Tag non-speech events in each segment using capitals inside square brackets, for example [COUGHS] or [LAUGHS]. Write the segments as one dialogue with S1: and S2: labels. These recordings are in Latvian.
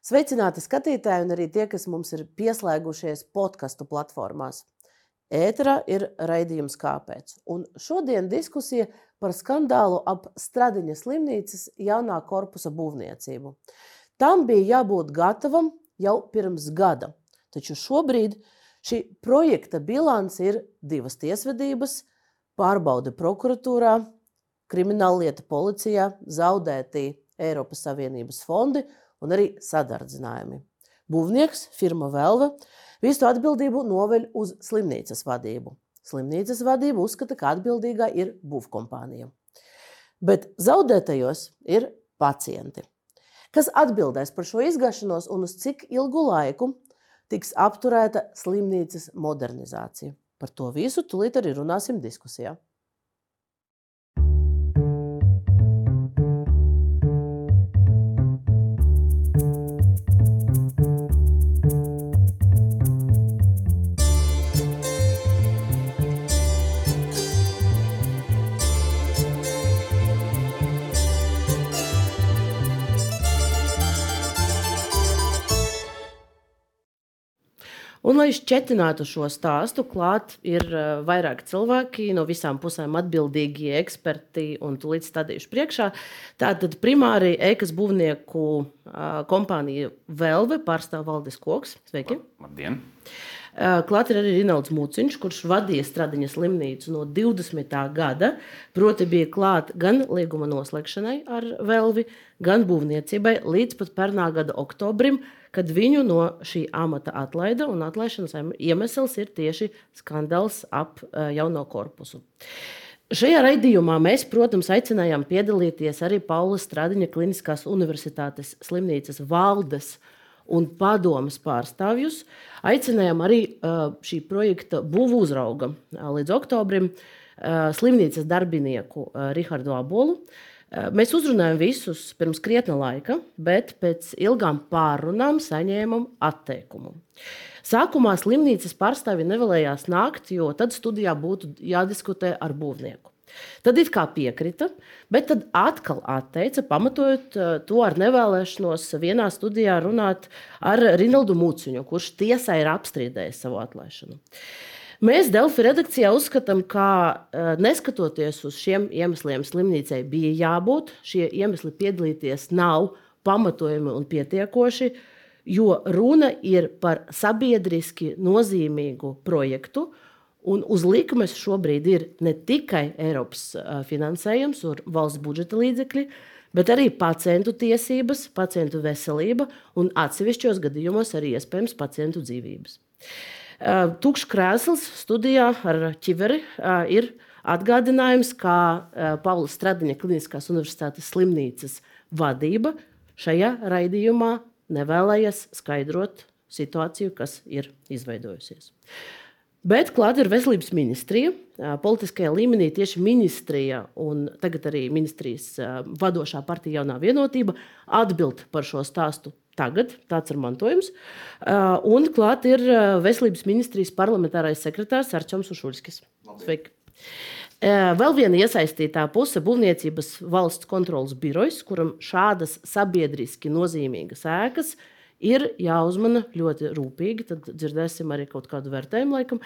S1: Sveicināti skatītāji un arī tie, kas mums ir pieslēgušies podkastu platformās. Ēterā ir raidījums Kāpēc? Un šodien diskusija par skandālu ap Stradiņa slimnīcas jaunā korpusa būvniecību. Tam bija jābūt gatavam jau pirms gada, taču šobrīd šī projekta bilance ir divas tiesvedības, pārbaude prokuratūrā, krimināllieta policijā, zaudēti Eiropas Savienības fondi un arī sadardzinājumi. Būvnieks, firma Velva, visu atbildību noveļ uz slimnīcas vadību. Slimnīcas vadība uzskata, ka atbildīgā ir būvkompānija. Bet zaudētajos ir pacienti. Kas atbildēs par šo izgašanos un uz cik ilgu laiku tiks apturēta slimnīcas modernizācija? Par to visu tulīt arī runāsim diskusijā. Un, lai šķetinātu šo stāstu, klāt ir uh, vairāk cilvēki no visām pusēm atbildīgie eksperti un tūlīt stādījuši priekšā. Tātad primāri ēkas būvnieku uh, kompānija Velve pārstāv Valdis Koks. Sveiki!
S2: Labdien!
S1: Klāt ir arī Rinalds Mūciņš, kurš vadīja Stradiņa slimnīcu no 20. gada. Proti, bija klāt gan līguma noslēgšanai ar Velvi, gan būvniecībai līdz pat pērnā gada oktobrim, kad viņu no šī amata atlaida. Atlaišanas iemesls ir tieši skandāls ap jauno korpusu. Šajā raidījumā mēs, protams, aicinājām piedalīties arī Paula Stradiņa Kliniskās Universitātes slimnīcas valdes un padomas pārstāvjus. Aicinājām arī šī projekta būvu uzrauga līdz oktobrim slimnīcas darbinieku Rihardu Abolu. Mēs uzrunājām visus pirms krietna laika, bet pēc ilgām pārunām saņēmām atteikumu. Sākumā slimnīcas pārstāvji nevēlējās nākt, jo tad studijā būtu jādiskutē ar būvnieku. Tad it kā piekrita, bet tad atkal atteica, pamatojot eh, to ar nevēlēšanos vienā studijā runāt ar Rinaldu Mūciņu, kurš tiesā ir apstrīdējis savu atlaišanu. Mēs Delfi redakcijā uzskatām, ka eh, neskatoties uz šiem iemesliem, slimnīcai bija jābūt. Šie iemesli piedalīties nav pamatojami un pietiekoši, jo runa ir par sabiedriski nozīmīgu projektu, Un uz likmes šobrīd ir ne tikai Eiropas finansējums un valsts budžeta līdzekļi, bet arī pacientu tiesības, pacientu veselība un atsevišķos gadījumos arī iespējams pacientu dzīvības. Tukšs krēsls studijā ar ķiveri ir atgādinājums, kā Paula Stradiņa Kliniskās Universitātes slimnīcas vadība šajā raidījumā nevēlējies skaidrot situāciju, kas ir izveidojusies. Bet klāt ir veselības ministrija. Politiskajā līmenī tieši ministrija un tagad arī ministrijas vadošā partija jaunā vienotība atbild par šo stāstu. Tagad tāds ir mantojums. Un klāt ir veselības ministrijas parlamentārais sekretārs Arčuns Ušuļskis. Sveiki! Vēl viena iesaistītā puse - būvniecības valsts kontrolas birojas, kuram šādas sabiedriski nozīmīgas ēkas ir ir jāuzmana ļoti rūpīgi. Tad dzirdēsim arī kaut kādu vērtējumu, laikam.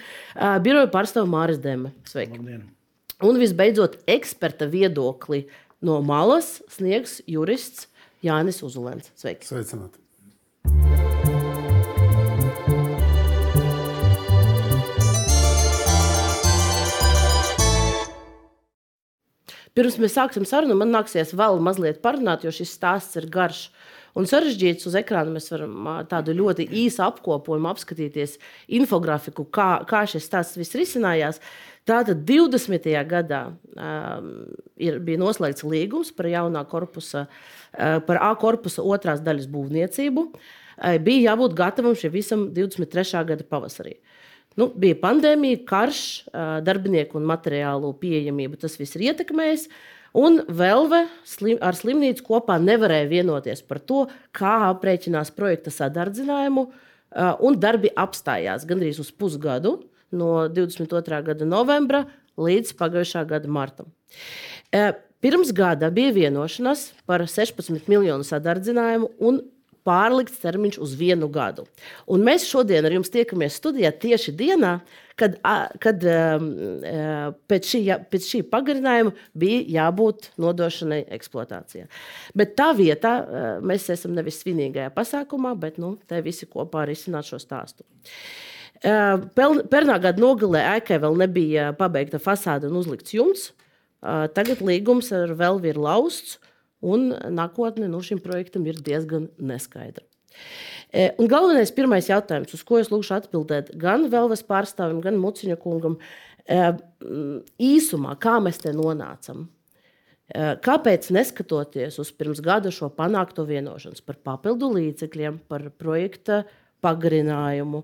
S1: Biroja pārstāv Māris Dēme. Sveiki! Labdien. Un visbeidzot, eksperta viedokli no malas sniegs jurists Jānis Uzulēns. Sveiki!
S3: Sveicināti!
S1: Pirms mēs sāksim sarunu, man nāksies vēl mazliet parunāt, jo šis stāsts ir garš. Un sarežģīts. Uz ekrāna mēs varam tādu ļoti īsu apkopojumu apskatīties, infografiku, kā, kā šis stāsts viss risinājās. Tātad 20. gadā um, ir, bija noslēgts līgums par jaunā korpusa, uh, par A korpusa otrās daļas būvniecību. Uh, bija jābūt gatavam šim visam 23. gada pavasarī. Nu, bija pandēmija, karš, uh, darbinieku un materiālu pieejamību. Tas viss ir ietekmējis. Uh, Un Velve slim, ar slimnīcu kopā nevarēja vienoties par to, kā aprēķinās projekta sadardzinājumu, un darbi apstājās gandrīz uz pusgadu, no 22. gada novembra līdz pagājušā gada martam. Pirms gada bija vienošanās par 16 miljonu sadardzinājumu, un pārlikts termiņš uz vienu gadu. Un mēs šodien ar jums tiekamies studijā tieši dienā, kad, kad um, pēc, šī, pēc šī pagarinājuma bija jābūt nodošanai eksploatācijā. Bet tā vietā mēs esam nevis svinīgajā pasākumā, bet nu, te visi kopā risināt šo stāstu. Pernā gada nogalē ēkai vēl nebija pabeigta fasāde un uzlikts jumts. Tagad līgums ar Velvi ir lausts, un nākotne nu, šim projektam ir diezgan neskaidra. Un galvenais pirmais jautājums, uz ko es lūgšu atbildēt gan Velves pārstāvim, gan Muciņa kungam, īsumā, kā mēs te nonācam. Kāpēc neskatoties uz pirms gada šo panākto vienošanos par papildu līdzekļiem, par projekta pagarinājumu,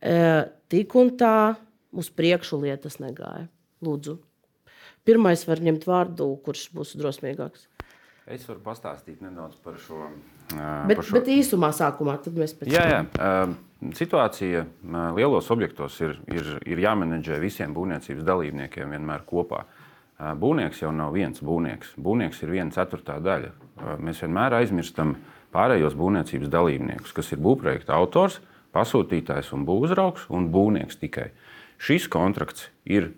S1: tik un tā uz priekšu lietas negāja? Lūdzu. Pirmais var ņemt vārdu, kurš būs drosmīgāks.
S2: Es varu pastāstīt nedaudz par šo.
S1: Bet, par šo... bet īsumā, sākumā mēs pēc tam.
S2: Jā, jā. Situācija lielos objektos ir, ir, ir jāmenedžē visiem būvniecības dalībniekiem vienmēr kopā. Būvnieks jau nav viens būvnieks. Būvnieks ir viena ceturtā daļa. Mēs vienmēr aizmirstam pārējos būvniecības dalībniekus, kas ir būvprojekta autors, pasūtītājs un būvzraugs un būvnieks tikai. Šis kontrakts ir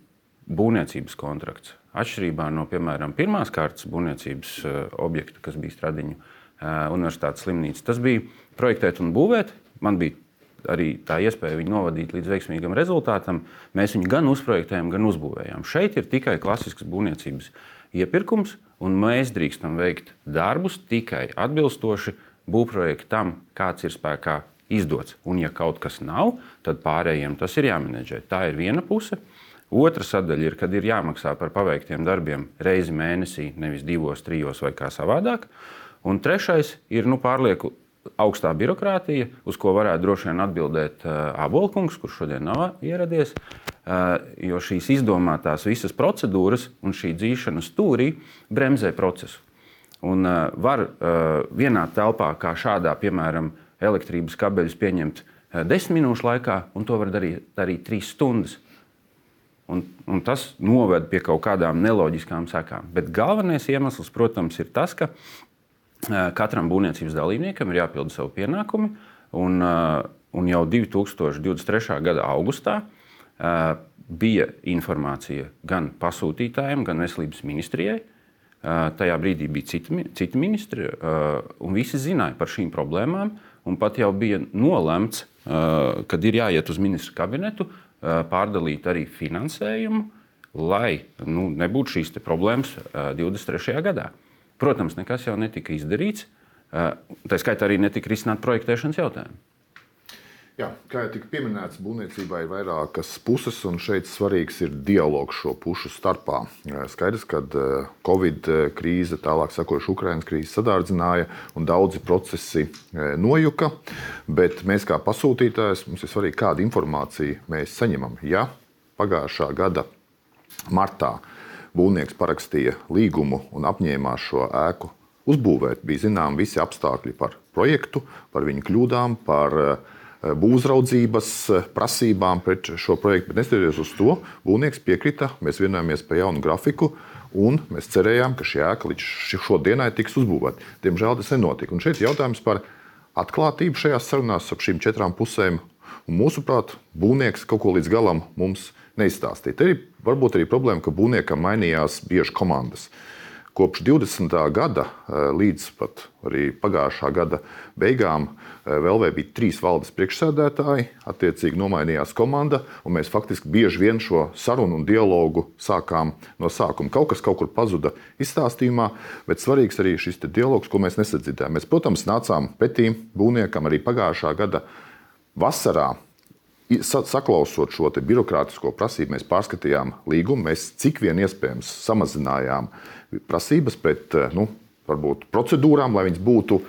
S2: būvniecības kontrakts. Atšķirībā no, piemēram, pirmās kārtas būvniecības uh, objekta, kas bija Stradiņu uh, Universitātes slimnīca, tas bija projektēt un būvēt. Man bija arī tā iespēja viņu novadīt līdz veiksmīgam rezultātam. Mēs viņu gan uzprojektējām, gan uzbūvējām. Šeit ir tikai klasisks būvniecības iepirkums, un mēs drīkstam veikt darbus tikai atbilstoši būvprojektam, kāds ir spēkā izdots. Un, ja kaut kas nav, tad pārējiem tas ir jāmenedžē. Tā ir viena puse. Otra sadaļa ir, kad ir jāmaksā par paveiktiem darbiem reizi mēnesī, nevis divos, trijos vai kā savādāk. Un trešais ir nu, pārlieku augstā birokrātija, uz ko varētu droši vien atbildēt uh, Abolkungs, kurš šodien nav ieradies. Uh, jo šīs izdomātās visas procedūras un šī dzīšana stūrī bremzē procesu. Un uh, var uh, vienā telpā, kā šādā, piemēram, elektrības kabeļus pieņemt uh, desmit minūšu laikā, un to var darīt arī trīs stundas. Un, un tas noved pie kaut kādām neloģiskām sekām. Bet galvenais iemesls, protams, ir tas, ka katram būvniecības dalībniekam ir jāpilda savu pienākumu. Un, un jau 2023. gada augustā bija informācija gan pasūtītājiem, gan veselības ministrijai. Tajā brīdī bija citi, citi ministri, un visi zināja par šīm problēmām. Pat jau bija nolemts, kad ir jāiet uz ministru kabinetu, pārdalīt arī finansējumu, lai nu, nebūtu šīs problēmas 23. gadā. Protams, nekas jau netika izdarīts. Tā skaitā arī netika risināta projektēšanas jautājuma.
S3: Jā, kā jau tika pieminēts, būvniecībā ir vairākas puses, un šeit svarīgs ir dialogs šo pušu starpā. Skaidrs, ka Covid krīze, tālāk sekojuši Ukraiņas krīze, sadārdzināja, un daudzi procesi nojuka. Bet mēs, kā pasūtītājs, mums ir svarīgi, kādu informāciju mēs saņemam. Ja pagājušā gada martā būvnieks parakstīja līgumu un apņēmās šo ēku uzbūvēt, bija zināmi visi apstākļi par projektu, par viņu kļūdām, par uh, būvzraudzības prasībām pret šo projektu. Bet neskatoties uz to, būvnieks piekrita, mēs vienojāmies par jaunu grafiku. Un mēs cerējām, ka šī ēka līdz šodienai tiks uzbūvēta. Diemžēl tas nenotika. Un šeit ir jautājums par atklātību šajās sarunās ar šīm četrām pusēm. Un mūsuprāt, būvnieks kaut ko līdz galam mums neizstāstīja. Te ir varbūt arī problēma, ka būvniekam mainījās bieži komandas. Uh, Kopš 20. gada eh, līdz pat arī pagājušā gada beigām eh, vēl bija trīs valdes priekšsēdētāji, attiecīgi nomainījās komanda, un mēs faktiski bieži vien šo sarunu un dialogu sākām no sākuma. Kaut kas kaut kur pazuda izstāstījumā, bet svarīgs arī šis dialogs, ko mēs nesadzirdējām. Mēs, protams, nācām pretī būvniekam arī pagājušā gada vasarā saklausot šo birokrātisko prasību, mēs pārskatījām līgumu, mēs cik vien iespējams samazinājām prasības pret eh, nu, varbūt, procedūrām, lai viņas būtu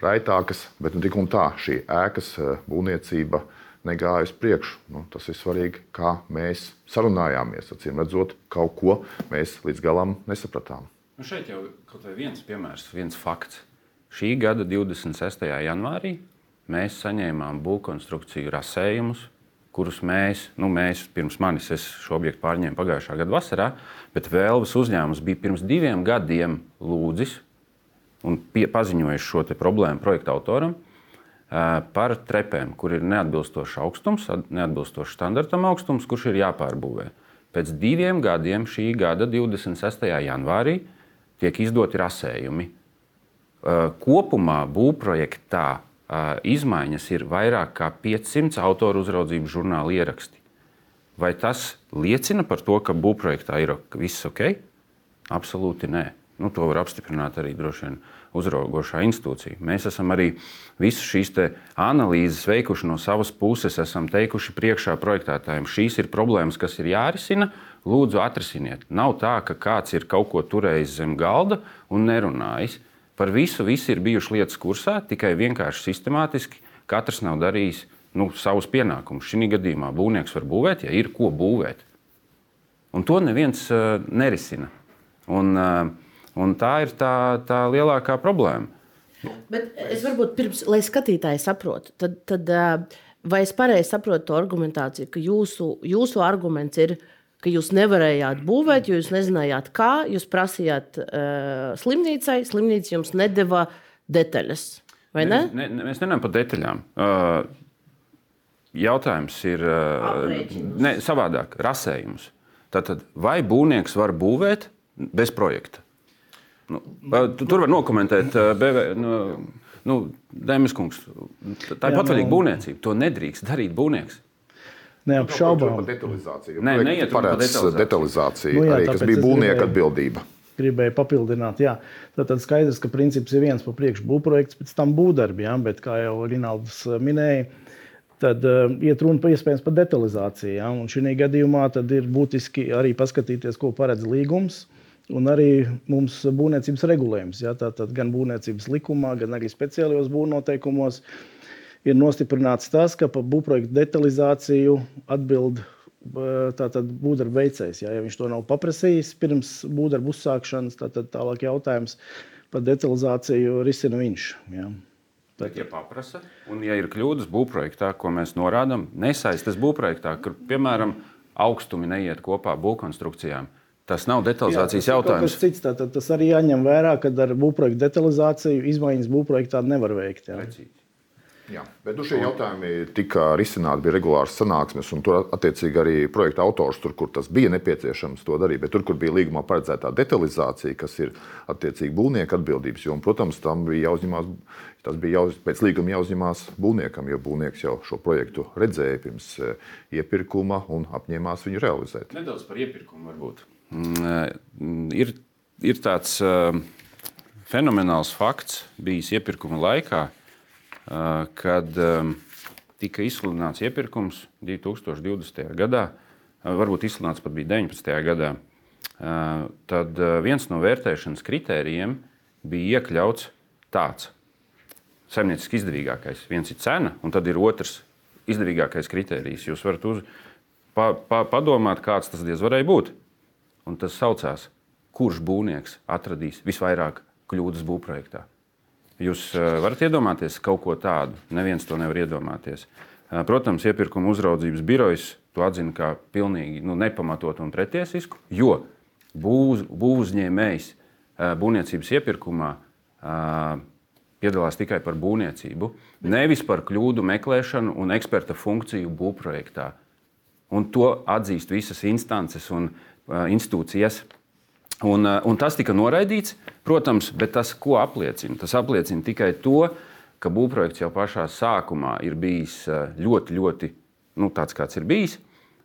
S3: raitākas, bet nu, tik un tā šī ēkas eh, būvniecība negāja uz priekšu. Nu, tas ir svarīgi, kā mēs sarunājāmies. Acīm redzot, kaut ko mēs līdz galam nesapratām.
S2: Nu šeit jau kaut viens piemērs, viens fakts. Šī gada 26. janvārī mēs saņēmām būvkonstrukciju rasējumus kurus mēs, nu, mēs pirms manis, es šo objektu pārņēmu pagājušā gada vasarā, bet Vēlvas uzņēmums bija pirms diviem gadiem lūdzis un pie, paziņojis šo problēmu projekta autoram. par trepēm, kur ir neatbilstošs augstums, neatbilstošs standartam augstums, kurš ir jāpārbūvē. Pēc diviem gadiem, šī gada 26. janvārī, tiek izdoti rasējumi. Kopumā būvprojektā izmaiņas ir vairāk nekā 500 autoru uzraudzības žurnāla ieraksti. Vai tas liecina par to, ka būvprojektā ir viss ok? Absolūti nē. Nu, to var apstiprināt arī droši vien uzraugošā institūcija. Mēs esam arī visas šīs analīzes veikuši no savas puses, esam teikuši priekšā projektētājiem, šīs ir problēmas, kas ir jārisina. Lūdzu, atrisiniet. Nav tā, ka kāds ir kaut ko turējis zem galda un nerunājis. Par visu visi ir bijuši lietas kursā, tikai vienkārši sistemātiski. Katrs nav darījis nu, savus pienākumus. Šī gadījumā būvnieks var būvēt, ja ir ko būvēt. Un to neviens uh, nerisina. Un, uh, Un tā ir tā, tā lielākā problēma.
S1: Bet es varbūt pirms, lai skatītāji saprotu, tad, tad vai es pareizi saprotu to argumentāciju, ka jūsu, jūsu arguments ir, ka jūs nevarējāt būvēt, jo jūs nezinājāt, kā jūs prasījāt uh, slimnīcai, slimnīca jums nedeva detaļas. Vai ne?
S2: ne? ne mēs nerunājam par detaļām. Uh, jautājums ir uh, ne, savādāk, rasējums. Tātad, vai būvnieks var būvēt bez projekta? Nu, tur var nokomentēt, BV, nu, nu, Dēmons kungs. Tā ir patvaļīga nu, būvniecība. To nedrīkst darīt būvnieks.
S3: Neapšaubām.
S2: Detalizāciju. Nē, neiet par
S3: detalizāciju. nu, jā, arī, kas bija būvnieka atbildība.
S4: Gribēju papildināt, jā. Tad skaidrs, ka princips ir viens par priekšu būvprojekts, pēc tam būvdarbi, jā, bet kā jau Rinalds minēja, tad uh, iet runa par iespējams par detalizāciju. Ja? Un šī gadījumā ir būtiski arī paskatīties, ko paredz līgums. Un arī mums būvniecības regulējums, ja, tātad gan būvniecības likumā, gan arī speciālajos būvnoteikumos ir nostiprināts tas, ka par būvprojektu detalizāciju atbild būvdarba veicējs. Ja, ja viņš to nav paprasījis pirms būvdarba uzsākšanas, tad tālāk jautājums par detalizāciju risina viņš. Ja.
S2: Bet, ja paprasa, un ja ir kļūdas būvprojektā, ko mēs norādām, nesaistas būvprojektā, kur piemēram augstumi neiet kopā būvkonstrukcijām, Tas nav detalizācijas Jā, tas jautājums.
S4: Cits, tā, tas arī jāņem vērā, ka ar būvprojektu detalizāciju izmaiņas būvprojektā nevar veikt. Jā.
S3: Jā, bet nu, šie jautājumi tika risināti, bija regulārs sanāksmes, un tur attiecīgi arī projekta autors, tur, kur tas bija nepieciešams, to darīja. Bet tur, kur bija līgumā paredzētā detalizācija, kas ir attiecīgi būvnieka atbildības joma, protams, tam bija jāuzņemās. Tas bija jau pēc līguma jāuzņemās būvniekam, jo būvnieks jau šo projektu redzēja pirms eh, iepirkuma un apņēmās viņu realizēt.
S2: Nedaudz par iepirkumu varbūt. Mm, ir, ir tāds uh, fenomenāls fakts bijis iepirkuma laikā, kad um, tika izsludināts iepirkums 2020. gadā, uh, varbūt izsludināts pat bija 19. gadā. Tad viens no vērtēšanas kritērijiem bija iekļauts tāds - saimnieciski izdevīgākais. Viens ir cena, un tad ir otrs izdevīgākais kritērijs. Jūs varat uz, pa, pa, padomāt, kāds tas diez varēja būt un tas saucās, kurš būvnieks atradīs visvairāk kļūdas būvprojektā. Jūs eh, varat iedomāties kaut ko tādu, neviens to nevar iedomāties. Eh, protams, iepirkuma uzraudzības birojas to atzina kā pilnīgi nu, nepamatotu un pretiesisku, jo būvuzņēmējs eh, būvniecības iepirkumā piedalās tikai par būvniecību, nevis par kļūdu meklēšanu un eksperta funkciju būvprojektā. Un to atzīst visas instances un institūcijas. Un, un tas tika noraidīts, protams, bet tas, ko apliecina? Tas apliecina tikai to, ka būvprojekts jau pašā sākumā ir bijis ļoti, ļoti nu, tāds, kāds ir bijis.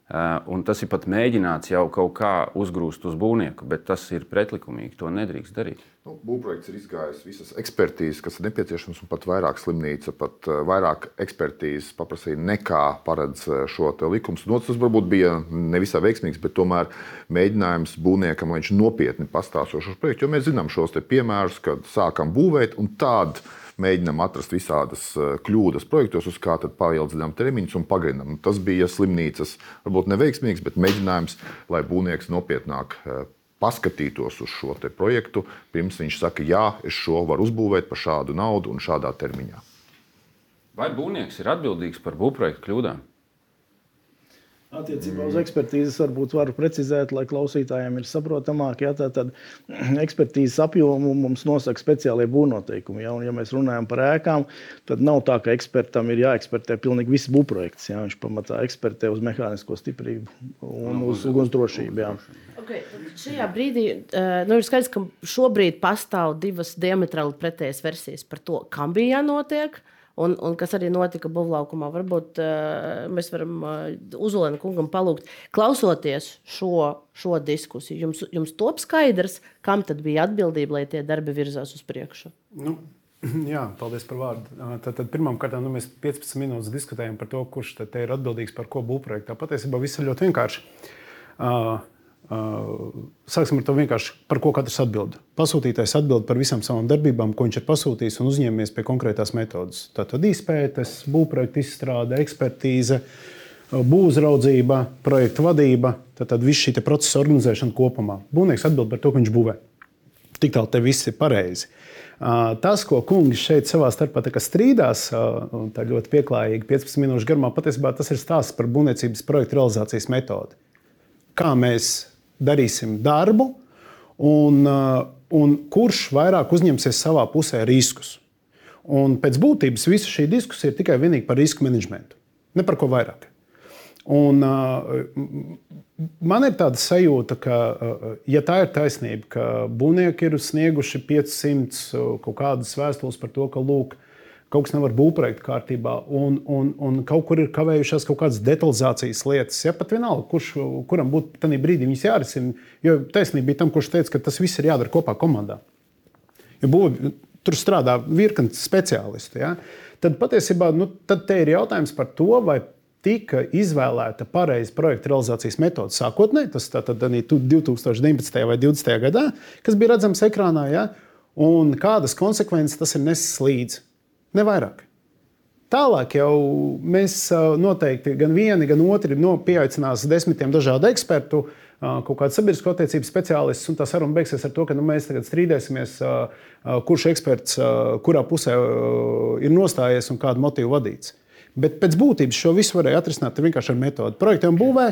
S2: Uh, un tas ir pat mēģināts jau kaut kā uzgrūst uz būvnieku, bet tas ir pretlikumīgi. To nedrīkst darīt.
S3: Nu, būvprojekts ir izgājis visas ekspertīzes, kas ir nepieciešamas, un pat vairāk slimnīca, pat uh, vairāk ekspertīzes paprasīja nekā paredz uh, šo likumu. No, tas varbūt bija nevisai veiksmīgs, bet tomēr mēģinājums būvniekam, lai viņš nopietni pastāstītu šo projektu. Jo mēs zinām šos piemērus, kad sākam būvēt un tādu mēģinām atrast visādas eh, kļūdas projektos, uz kā tad paildzinām termiņus un pagarinām. Tas bija slimnīcas, varbūt neveiksmīgs, bet mēģinājums, lai būvnieks nopietnāk eh, paskatītos uz šo projektu, pirms viņš saka, jā, es šo varu uzbūvēt par šādu naudu un šādā termiņā.
S2: Vai būvnieks ir atbildīgs par būvprojektu kļūdām?
S4: Attiecībā uz ekspertīzes varbūt varu precizēt, lai klausītājiem ir saprotamāk. Ja, tad [CLEARS THROAT] ekspertīzes apjomu mums nosaka speciālie būvnoteikumi. Ja, un, ja mēs runājam par ēkām, tad nav tā, ka ekspertam ir jāekspertē pilnīgi viss būvprojekts. Ja, viņš pamatā ekspertē uz mehānisko stiprību un uz ugunsdrošību. Ja.
S1: Okay, šajā brīdī nu, ir skaidrs, ka šobrīd pastāv divas diametrāli pretējas versijas par to, kam bija jānotiek. Uh, Un, un kas arī notika Buvlaukumā, varbūt uh, mēs varam uh, Uzolēna kungam palūgt, klausoties šo, šo diskusiju. Jums, jums top skaidrs, kam tad bija atbildība, lai tie darbi virzās uz priekšu?
S5: Nu. [CLEARS THROAT] Jā, paldies par vārdu. Tad, tad pirmkārt, nu, mēs 15 minūtes diskutējam par to, kurš ir atbildīgs par ko būvprojektu. Patiesībā viss ir ļoti vienkārši. Uh, Sāksim ar to vienkārši, par ko katrs atbild. Pasūtītājs atbild par visām savām darbībām, ko viņš ir pasūtījis un uzņēmies pie konkrētās metodas. Tātad izpētes, būvprojekta izstrāde, ekspertīze, būvniecība, projekta vadība, tad viss šī procesa organizēšana kopumā. Būvnieks atbild par to, ko viņš būvē. Tik tālu te viss ir pareizi. Tas, ko kungi šeit savā starpā strīdās, tā ļoti pieklājīgi, 15 minūšu garumā, patiesībā tas ir stāsts par būvniecības projekta realizācijas metodi. Kā mēs darīsim darbu, un, uh, un kurš vairāk uzņemsies savā pusē riskus. Un pēc būtības visa šī diskusija ir tikai par risku menedžmentu. Ne par ko vairāk. Un, uh, man ir tāda sajūta, ka, uh, ja tā ir taisnība, ka būvnieki ir snieguši 500 kaut kādas vēstules par to, ka lūk, kaut kas nevar būt projekta kārtībā, un, un, un kaut kur ir kavējušās kaut kādas detalizācijas lietas. Ja pat vienalga, kurš, kuram būtu tajā brīdī jārisina, jo taisnība bija tam, kurš teica, ka tas viss ir jādara kopā komandā. Ja būv, tur strādā virkni speciālisti. Ja? Tad patiesībā nu, tad ir jautājums par to, vai tika izvēlēta pareiza projekta realizācijas metode sākotnēji, tas tātad 2019. vai 2020. gadā, kas bija redzams ekrānā, ja? un kādas konsekvences tas ir nesis līdzi. Ne vairāk. Tālāk jau mēs noteikti gan vieni, gan otri no pieaicinās desmitiem dažādu ekspertu, kaut kādu sabiedrisko attiecību speciālistus, un tā saruna beigsies ar to, ka nu, mēs tagad strīdēsimies, kurš eksperts kurā pusē ir nostājies un kādu motīvu vadīts. Bet pēc būtības šo visu varēja atrisināt vienkārši ar metodi. Projektiem būvē,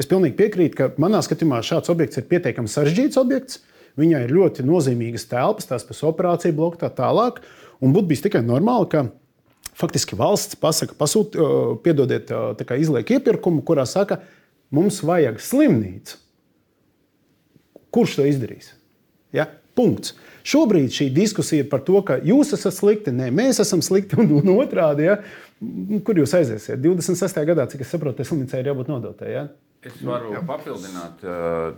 S5: es pilnīgi piekrītu, ka manā skatījumā šāds objekts ir pietiekami sarežģīts objekts. Viņai ir ļoti nozīmīgas telpas, tās pēc operāciju bloka tā tālāk. Un būtu bijis tikai normāli, ka faktiski valsts pasaka, pasūt, piedodiet, izliek iepirkumu, kurā saka, mums vajag slimnīcu. Kurš to izdarīs? Ja? Punkts. Šobrīd šī diskusija ir par to, ka jūs esat slikti, nē, mēs esam slikti un, un otrādi. Ja? Kur jūs aiziesiet? 26. gadā, cik es saprotu, slimnīcai ir jābūt nodotai. Ja?
S2: Es varu Jā. papildināt,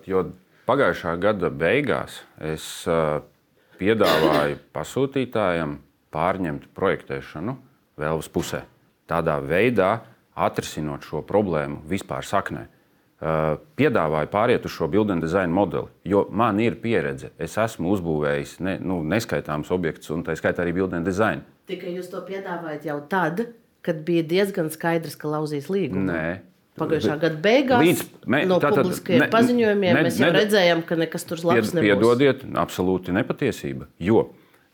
S2: jo pagājušā gada beigās es piedāvāju pasūtītājiem pārņemt projektēšanu vēlves pusē. Tādā veidā atrisinot šo problēmu vispār saknē. Piedāvāju pāriet uz šo and design modeli, jo man ir pieredze. Es esmu uzbūvējis ne, nu, neskaitāmus objektus, un tā skaitā arī and design.
S1: Tikai jūs to piedāvājat jau tad, kad bija diezgan skaidrs, ka lauzīs līgumu.
S2: Nē,
S1: Pagājušā gada beigās līdz, me, no tātad, publiskajiem ne, paziņojumiem ne, mēs jau ne, redzējām, ka nekas tur labs nebūs.
S2: Piedodiet, absolūti nepatiesība. Jo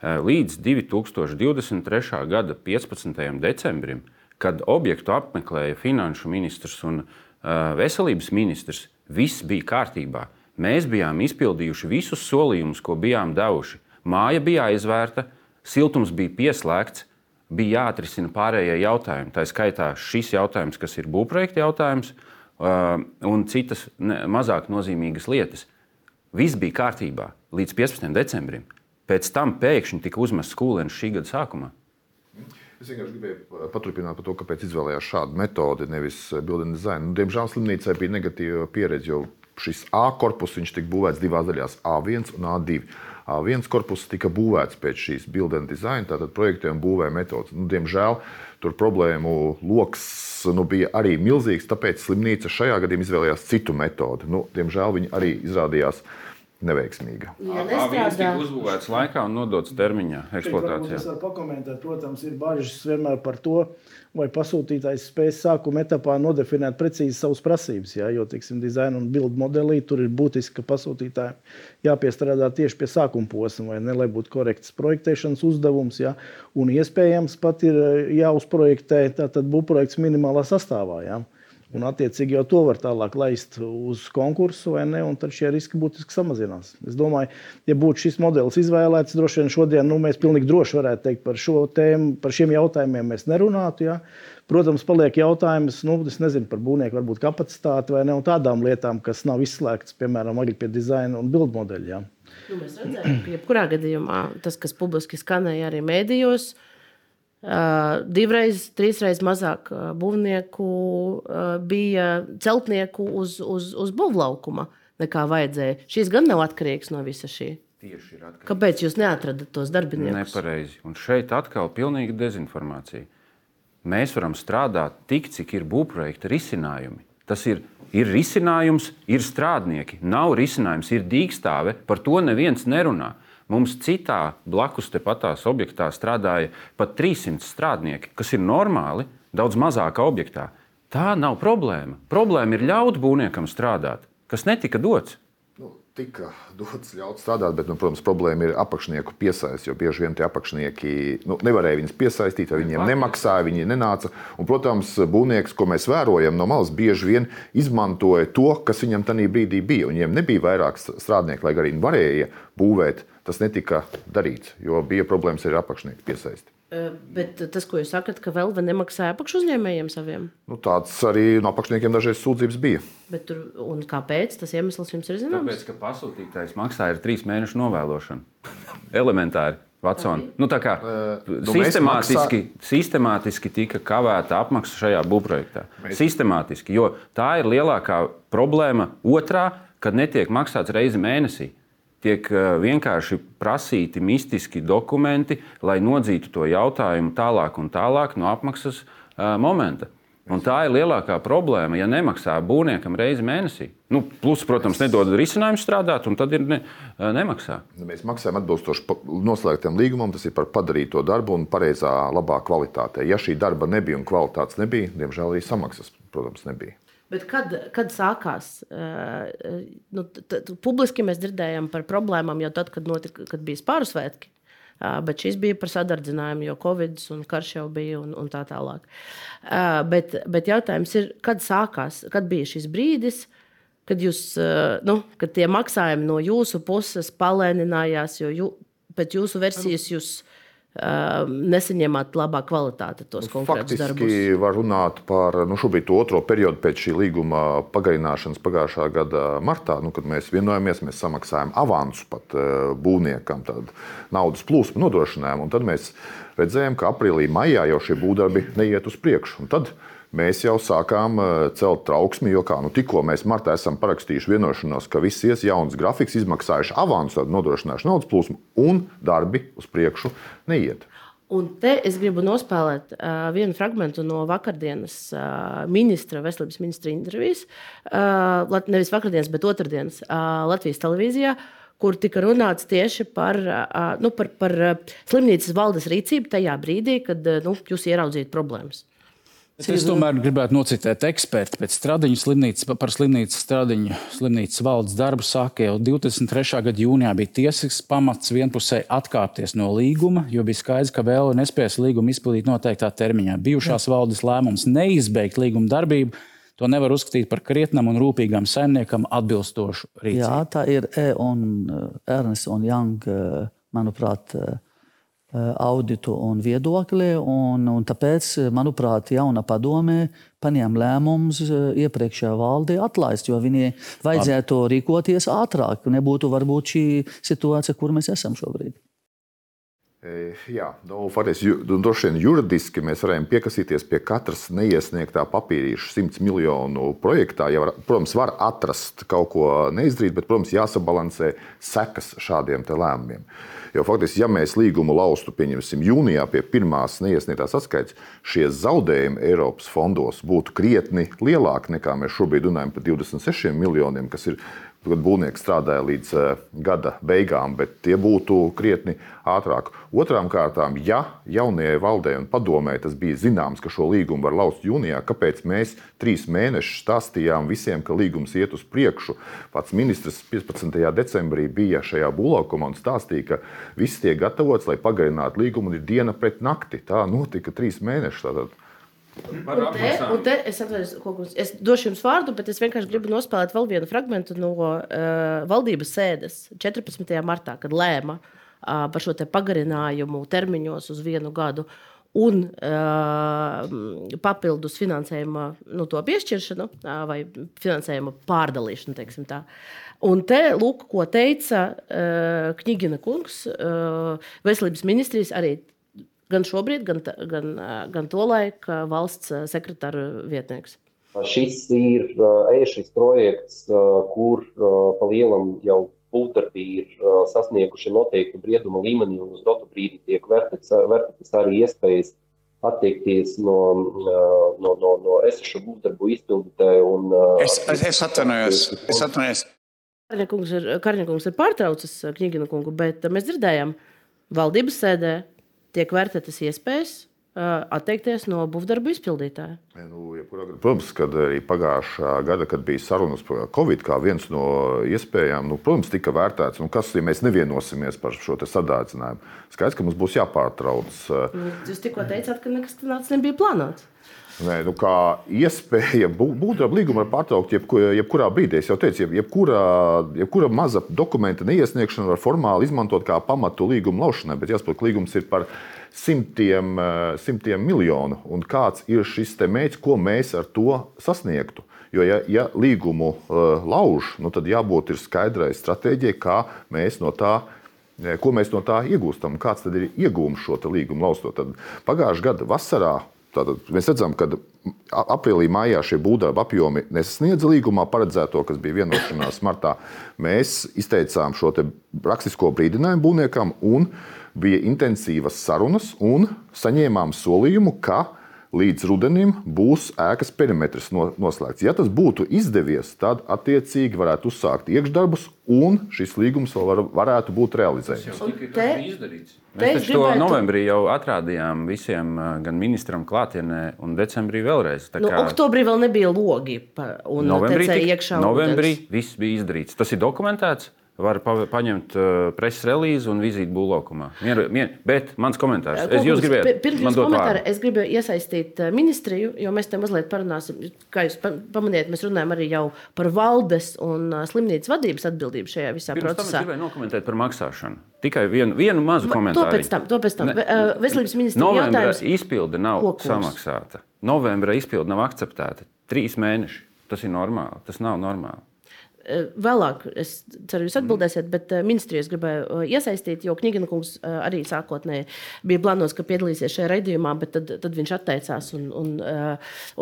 S2: līdz 2023. gada 15. decembrim, kad objektu apmeklēja finanšu ministrs un eh, veselības ministrs, viss bija kārtībā. Mēs bijām izpildījuši visus solījumus, ko bijām devuši. Māja bija aizvērta, siltums bija pieslēgts, bija jāatrisina pārējie jautājumi. Tā skaitā šis jautājums, kas ir būvprojekta jautājums, eh, un citas mazāk nozīmīgas lietas. Viss bija kārtībā līdz 15. decembrim. Pēc tam pēkšņi tika uzmests skūlēns šī gada sākumā.
S3: Es vienkārši gribēju paturpināt par to, kāpēc izvēlējās šādu metodi, nevis building design. Nu, diemžēl slimnīcai bija negatīva pieredze, jo šis A korpus tika būvēts divās daļās - A1 un A2. A1 korpus tika būvēts pēc šīs building design, tātad projektiem būvē metodas. Nu, diemžēl tur problēmu lokus nu, bija arī milzīgs, tāpēc slimnīca šajā gadījumā izvēlējās citu metodi. Nu, diemžēl viņi arī izrādījās neveiksmīga.
S2: Ja Viņš tika uzbūvēts laikā un nodots termiņā eksploatācijā.
S4: Tas var pakomentēt, protams, ir bažas vienmēr par to, vai pasūtītājs spēs sākuma etapā nodefinēt precīzi savas prasības. Ja? Jo, teiksim, dizaina un bildu modelī tur ir būtiski, ka pasūtītājiem jāpiestrādā tieši pie sākuma posma, vai ne, lai būtu korekts projektēšanas uzdevums. Ja? Un iespējams pat ir jāuzprojektē būvprojekts minimālā sastāvā. Ja? Un, attiecīgi, jau to var tālāk laist uz konkursu, vai ne? Tad šie riski būtiski samazinās. Es domāju, ja būtu šis modelis izvēlēts, droši vien šodien nu, mēs pilnīgi droši varētu teikt par šo tēmu, par šiem jautājumiem mēs nerunātu. Ja? Protams, paliek jautājums nu, nezinu, par būvnieku varbūt kapacitāti vai ne, un tādām lietām, kas nav izslēgtas, piemēram, arī pie dizaina un bildu modeļa. Ja?
S1: Nu, mēs redzējām, ka jebkurā gadījumā tas, kas publiski skanēja arī mēdījos, Uh, divreiz, trīsreiz mazāk būvnieku bija celtnieku uz, uz, uz būvlaukuma nekā vajadzēja. Šis gan nav atkarīgs no visa šī.
S2: Tieši ir atkarīgs.
S1: Kāpēc jūs neatradat tos darbiniekus?
S2: Nepareizi. Un šeit atkal ir pilnīga dezinformācija. Mēs varam strādāt tik, cik ir būvprojekta risinājumi. Tas ir, ir risinājums, ir strādnieki. Nav risinājums, ir dīkstāve. Par to neviens nerunā. Mums citā blakus tepatās objektā strādāja pat 300 strādnieki, kas ir normāli, daudz mazākā objektā. Tā nav problēma. Problēma ir ļaut būvniekam strādāt, kas netika dots
S3: tika dots ļaut strādāt, bet, nu, protams, problēma ir apakšnieku piesaistīt. Jo bieži vien tie apakšnieki nu, nevarēja viņus piesaistīt, vai viņiem nemaksāja, viņi nenāca. Un, protams, būvnieks, ko mēs vērojam no malas, bieži vien izmantoja to, kas viņam tajā brīdī bija. Un viņiem nebija vairāk strādnieku, lai arī varēja būvēt. Tas netika darīts, jo bija problēmas ar apakšnieku piesaisti.
S1: Bet tas, ko jūs sakat, ka vēl nemaksāja apakšu uzņēmējiem saviem?
S3: Nu, tāds arī no apakšniekiem dažreiz sūdzības bija.
S1: Bet tur, kāpēc tas iemesls jums ir zināms?
S2: Tāpēc, ka pasūtītājs maksāja ar trīs mēnešu novēlošanu. Elementāri. Vatsoni. Nu, tā kā uh, sistemātiski, maksā... sistemātiski tika kavēta apmaksa šajā būvprojektā. Mēs... Sistemātiski, jo tā ir lielākā problēma. Otrā, kad netiek maksāts reizi mēnesī tiek eh, vienkārši prasīti mistiski dokumenti, lai nodzītu to jautājumu tālāk un tālāk no apmaksas uh, momenta. Un tā ir lielākā problēma, ja nemaksā būvniekam reizi mēnesī. Nu, plus, protams, nedod risinājumu strādāt, un tad ir ne, eh, nemaksā.
S3: Mēs maksājam atbilstoši noslēgtam līgumam, tas ir par padarīto darbu un pareizā, labā kvalitātē. Ja šī darba nebija un kvalitātes nebija, diemžēl arī samaksas, protams, nebija.
S1: Bet kad, kad sākās? Uh, nu, publiski mēs dzirdējām par problēmām jau tad, kad, notika, kad bija spāru svētki. Uh, bet šis bija par sadardzinājumu, jo Covid un karš jau bija un, un tā tālāk. Uh, bet, bet jautājums ir, kad sākās, kad bija šis brīdis, kad, jūs, nu, kad tie maksājumi no jūsu puses palēninājās, jo jū, pēc jūsu versijas jūs nesaņemat labā kvalitāte tos konkrētus darbus.
S3: Faktiski var runāt par nu, otro periodu pēc šī līguma pagarināšanas pagājušā gada martā, nu, kad mēs vienojamies, mēs samaksājam avansu pat būvniekam, tādu naudas plūsmu nodrošinājumu. Tad mēs redzējām, ka aprīlī, maijā jau šie būvdarbi neiet uz priekšu. Un tad mēs jau sākām eh, celt trauksmi, jo kā, nu, tikko mēs martā esam parakstījuši vienošanos, ka viss ies jauns grafiks, izmaksājuši avansu, nodrošinājuši naudas plūsmu, un darbi uz priekšu neiet.
S1: Un te es gribu nospēlēt uh, vienu fragment no vakardienas uh, ministra, veselības ministra intervijas. Uh, nevis vakardienas, bet otrdienas uh, Latvijas televīzijā, kur tika runāts tieši par, uh, nu, par, par slimnīcas valdes rīcību tajā brīdī, kad uh, nu, jūs ieraudzījāt problēmas.
S6: Bet es tomēr gribētu nocitēt ekspertu. Pēc stradiņa slimnīcas, par slimnīcas stradiņu slimnīcas valdes darbu sāka jau 23. gada jūnijā bija tiesisks pamats vienpusēji atkāpties no līguma, jo bija skaidrs, ka vēl nespēs līgumu izpildīt noteiktā termiņā. Bijušās Jā. valdes lēmums neizbeigt līguma darbību. To nevar uzskatīt par krietnam un rūpīgam saimniekam atbilstošu rīcību.
S7: Jā, tā ir E un Ernsts un Young, manuprāt, Eh, auditu un viedokli. Un, un tāpēc, manuprāt, jauna padomē paņēma lēmumus eh, iepriekšējā valdē atlaist, jo viņai vajadzētu rīkoties ātrāk. Nebūtu varbūt šī situācija, kur mēs esam šobrīd.
S3: E, jā, nu, faktiski, nu, droši vien juridiski mēs varējām piekasīties pie katras neiesniegtā papīrīša 100 miljonu projektā. Ja var, protams, var atrast kaut ko neizdarīt, bet, protams, jāsabalansē sekas šādiem lēmumiem. Uh, Jo faktiski, ja mēs līgumu laustu, pieņemsim, jūnijā pie pirmās neiesniegtās atskaites, šie zaudējumi Eiropas fondos būtu krietni lielāki nekā mēs šobrīd runājam par 26 miljoniem, kas ir kad būvnieks strādāja līdz uh, gada beigām, bet tie būtu krietni ātrāk. Otrām kārtām, ja jaunajai valdei un padomē tas bija zināms, ka šo līgumu var lauzt jūnijā, kāpēc mēs trīs mēnešus stāstījām visiem, ka līgums iet uz priekšu? Pats ministrs 15. decembrī bija šajā būvlaukumā un stāstīja, ka viss tiek gatavots, lai pagarinātu līgumu, un ir diena pret nakti. Tā notika trīs mēnešus. Tātad
S1: Un te, un te es, kaut ko- es došu jums vārdu, bet es vienkārši gribu nospēlēt vēl vienu fragment no uh, valdības sēdes 14. martā, kad lēma uh, par šo te pagarinājumu termiņos uz vienu gadu. Un uh, papildus finansējuma nu, to piešķiršanu uh, vai finansējuma pārdalīšanu. Un te, lūk, ko teica uh, Knigina kungs, uh, veselības ministrijas arī gan šobrīd, gan, gan, gan tolaik valsts sekretāra vietnieks.
S8: Šis ir ēšis projekts, kur pa lielam jau būvdarbi ir uh, sasnieguši noteiktu brieduma līmeni, un uz dotu brīdi tiek vērtētas arī iespējas attiekties no, uh, no, no, no esošu būvdarbu izpildītāju. Un, uh,
S9: Es, es, es atvainojos. Es atvainojos.
S1: Karņakungs ir, Karņakungs ir pārtraucis Knigina kungu, bet mēs dzirdējām, valdības sēdē tiek vērtētas iespējas atteikties no būvdarbu izpildītāja.
S3: Ja, Nu, gadījumā, protams, kad arī pagājušā gada, kad bija sarunas par Covid, kā viens no iespējām, nu, protams, tika vērtēts, nu, kas, ja mēs nevienosimies par šo sadārdzinājumu. Skaidrs, ka mums būs jāpārtrauc. uh,
S1: Jūs tikko teicāt, ka nekas tāds nebija plānots.
S3: Nē, nu, kā iespēja būt līguma pārtraukt jebku, jebkurā brīdī. Es jau teicu, jeb, jebkura, jebkura maza dokumenta neiesniegšana var formāli izmantot kā pamatu līguma laušanai, bet jāsaprot, ka līgums ir par simtiem, eh, simtiem miljonu. Un kāds ir šis mērķis, ko mēs ar to sasniegtu? Jo, ja, ja līgumu uh, lauž, nu, tad jābūt skaidrai stratēģijai, kā mēs no tā eh, ko mēs no tā iegūstam, kāds tad ir iegūms šo līgumu laustot. Pagājušā gada vasarā tātad, mēs redzam, ka aprīlī, maijā šie būvdarba apjomi nesasniedza līgumā paredzēto, kas bija vienošanās martā. Mēs izteicām šo rakstisko brīdinājumu būvniekam, un bija intensīvas sarunas, un saņēmām solījumu, ka līdz rudenim būs ēkas perimetrs no- noslēgts. Ja tas būtu izdevies, tad attiecīgi varētu uzsākt iekšdarbus, un šis līgums vēl var, varētu būt realizējams.
S2: Mēs taču to novembrī jau atrādījām visiem, gan ministram klātienē, un decembrī vēlreiz. Tā
S1: Nu,
S2: kā
S1: oktobrī vēl nebija logi, un
S2: novembrī,
S1: tecēja
S2: tik-
S1: iekšā
S2: novembrī viss bija izdarīts. Tas ir dokumentēts. Var pa, paņemt uh, preses relīzi un vizīt būvlaukumā. Bet mans komentārs. Es jūs gribēju,
S1: Pirms
S2: man dot
S1: komentāra,
S2: vārdu.
S1: es gribēju iesaistīt eh, ministriju, jo mēs te mazliet parunāsim. Kā jūs pa- pamanījāt, mēs runājam arī jau par valdes un eh, slimnīcas vadības atbildību šajā visā
S2: Pirms tam es
S1: procesā.
S2: gribēju nokomentēt par maksāšanu. Tikai vienu, vienu mazu
S1: Ma-
S2: komentāru.
S1: to pēc tam, to pēc tam.
S2: Ne-
S1: Ve- eh, Veselības ministrija jautājums.
S2: izpilde nav
S1: Ko kurs?
S2: samaksāta. Novembra izpilde nav akceptēta. Trīs mēneši. Tas ir normāli. Tas nav normāli.
S1: Eh, Vēlāk, es ceru, jūs atbildēsiet, bet eh, ministrijas gribēju eh, iesaistīt, jo Knigina kungs arī sākotnēji bija plānots, ka piedalīsies šajā raidījumā, bet tad, tad viņš atteicās un, un,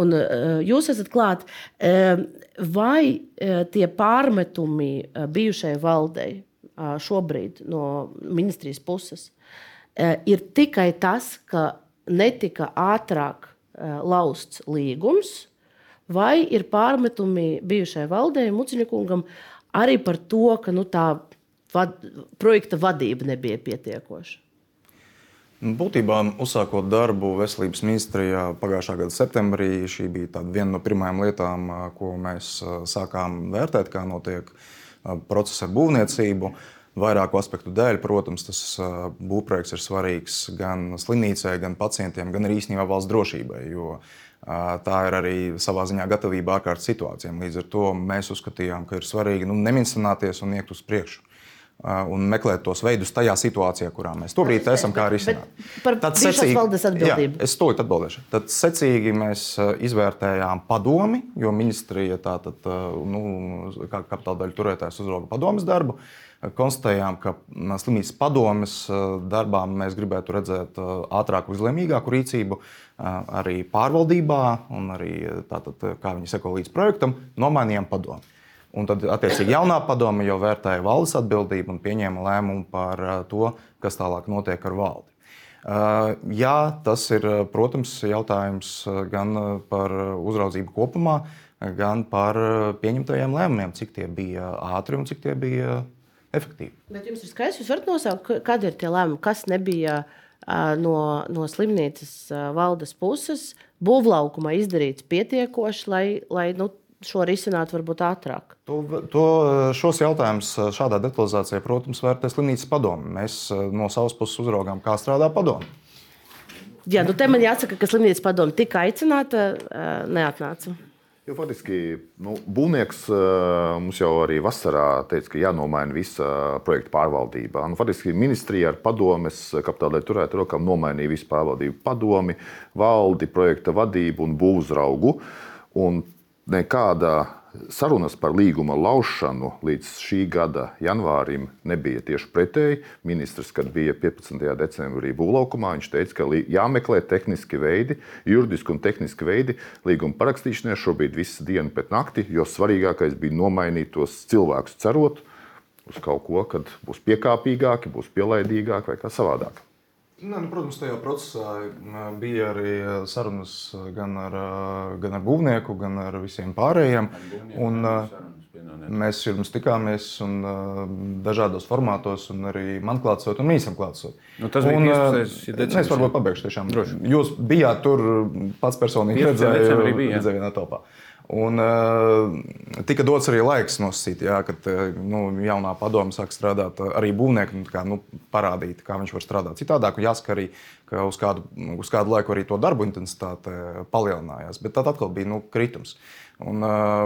S1: un jūs esat klāt. Vai tie pārmetumi bijušajai valdei šobrīd no ministrijas puses ir tikai tas, ka netika ātrāk lausts līgums? Vai ir pārmetumi bijušajai valdei, Muciņkungam, arī par to, ka nu, tā vad, projekta vadība nebija pietiekoša?
S10: Nu, Būtībā, uzsākot darbu veselības ministrijā pagājušā gada septembrī, šī bija viena no pirmajām lietām, ko mēs sākām vērtēt, kā notiek process ar būvniecību. Vairāku aspektu dēļ, protams, tas būvprojekts ir svarīgs gan slimnīcai, gan pacientiem, gan arī īstenībā valsts drošībai. Jo tā ir arī savā ziņā gatavība ārkārtas situācijām. Līdz ar to mēs uzskatījām, ka ir svarīgi nu, neminsanāties un iet uz priekšu. Un meklēt tos veidus tajā situācijā, kurā mēs tobrīd esam, kā arī
S1: Bet par bijušās valdes atbildību.
S10: Jā, es to atbildēšu. Tad secīgi mēs izvērtējām padomi, jo ministrija tātad, nu, kā kapitāla daļu turētājs uzrauga padomas darbu. Uh, Konstatējām, ka slimnīcas padomes uh, darbā mēs gribētu redzēt uh, ātrāku, izlēmīgāku rīcību uh, arī pārvaldībā, un arī tātad, kā viņi seko līdz projektam, nomainījām padomu. Un tad, attiecīgi, jaunā padome jau vērtēja valdes atbildību un pieņēma lēmumu par to, kas tālāk notiek ar valdi. Jā, tas ir, protams, jautājums gan par uzraudzību kopumā, gan par pieņemtajiem lēmumiem, cik tie bija ātri un cik tie bija efektīvi.
S1: Bet jums ir skaidrs, jūs varat nosaukt, ka- kādi ir tie lēmumi, kas nebija no, no slimnīcas valdes puses būvlaukumā izdarīts pietiekoši, lai, lai nu, šo risinātu varbūt ātrāk.
S10: To, to, šos jautājumus šādā detalizācijā, protams, vērtē slimnīcas padome. Mēs no savas puses uzraugām, kā strādā padome.
S1: Jā, nu te man jāsaka, ka slimnīcas padome tika aicināta, neatnāca.
S3: Jo faktiski nu, būvnieks mums jau arī vasarā teica, ka jānomaina visa projekta pārvaldība. Nu, faktiski ministrija ar padomes kapitāla turētu rokām nomainīja visu pārvaldību, padomi, valdi, projekta vadību un būvzraugu. Un nekāda Sarunas par līguma laušanu līdz šī gada janvārim nebija tieši pretēji. Ministrs, kad bija 15. decembrī būvlaukumā, viņš teica, ka jāmeklē tehniski veidi, juridiski un tehniski veidi līguma parakstīšanai. Šobrīd viss diena pēc nakti, jo svarīgākais bija nomainīt tos cilvēkus, cerot uz kaut ko, kad būs piekāpīgāki, būs pielaidīgāki vai kā savādāk.
S10: Nē, nu, protams, tajā procesā bija arī sarunas gan ar, gan ar būvnieku, gan ar visiem pārējiem. Un, mēs jums tikāmies un, dažādos formātos, un arī man klātsot, un īsam klātsot.
S2: Nu, tas bija un, 15.
S10: decembris. Es varbūt pabeigšu tiešām. Droši. Jūs bijāt tur pats personīgi redzēju, redzēju vienā telpā. Un, uh, tika dots arī laiks nosacīt, jā, kad uh, nu, jaunā padome sāk strādāt, uh, arī būvniekam kā, nu, parādīt, kā viņš var strādāt citādāk. Jāsaka arī, ka uz kādu, uz kādu laiku arī to darbu intensitāte palielinājās. Bet tad atkal bija nu, kritums. Un,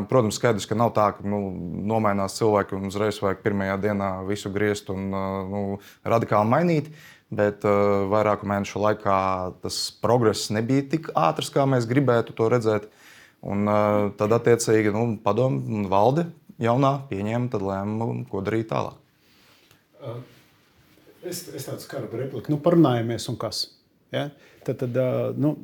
S10: protams, skaidrs, ka nav tā, ka nu, nomainās cilvēki un uzreiz vajag pirmajā dienā visu griezt un nu, radikāli mainīt. Bet uh, vairāku mēnešu laikā tas progress nebija tik ātrs, kā mēs gribētu to redzēt. Uh, Un, tad, attiecīgi, nu, padomu valde jaunā pieņēma lēmumu, ko darīt tālāk.
S5: Es, es tādu skaru repliku, nu, parunājamies un kas. Ja? Tad, tad nu,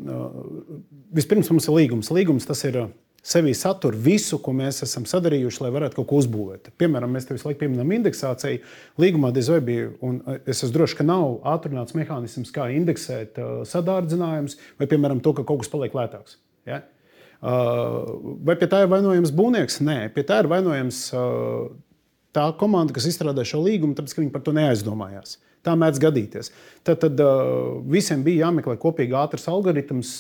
S5: vispirms mums ir līgums. Līgums tas ir. Sevī satur visu, ko mēs esam sadarījuši, lai varētu kaut ko uzbūvēt. Piemēram, mēs te visu laiku pieminam indeksāciju. Līgumā diez vai bija, un es esmu drošs, ka nav atrunāts mehānisms, kā indeksēt sadārdzinājumus, vai, piemēram, to, ka kaut kas paliek lētāks. Ja? Uh, vai pie tā ir vainojams būvnieks? Nē, pie tā ir vainojams tā komanda, kas izstrādāja šo līgumu, tāpēc, ka viņi par to neaizdomājās. Tā mēdz gadīties. Tad, tad visiem bija jāmeklē kopīgi ātrs algoritms,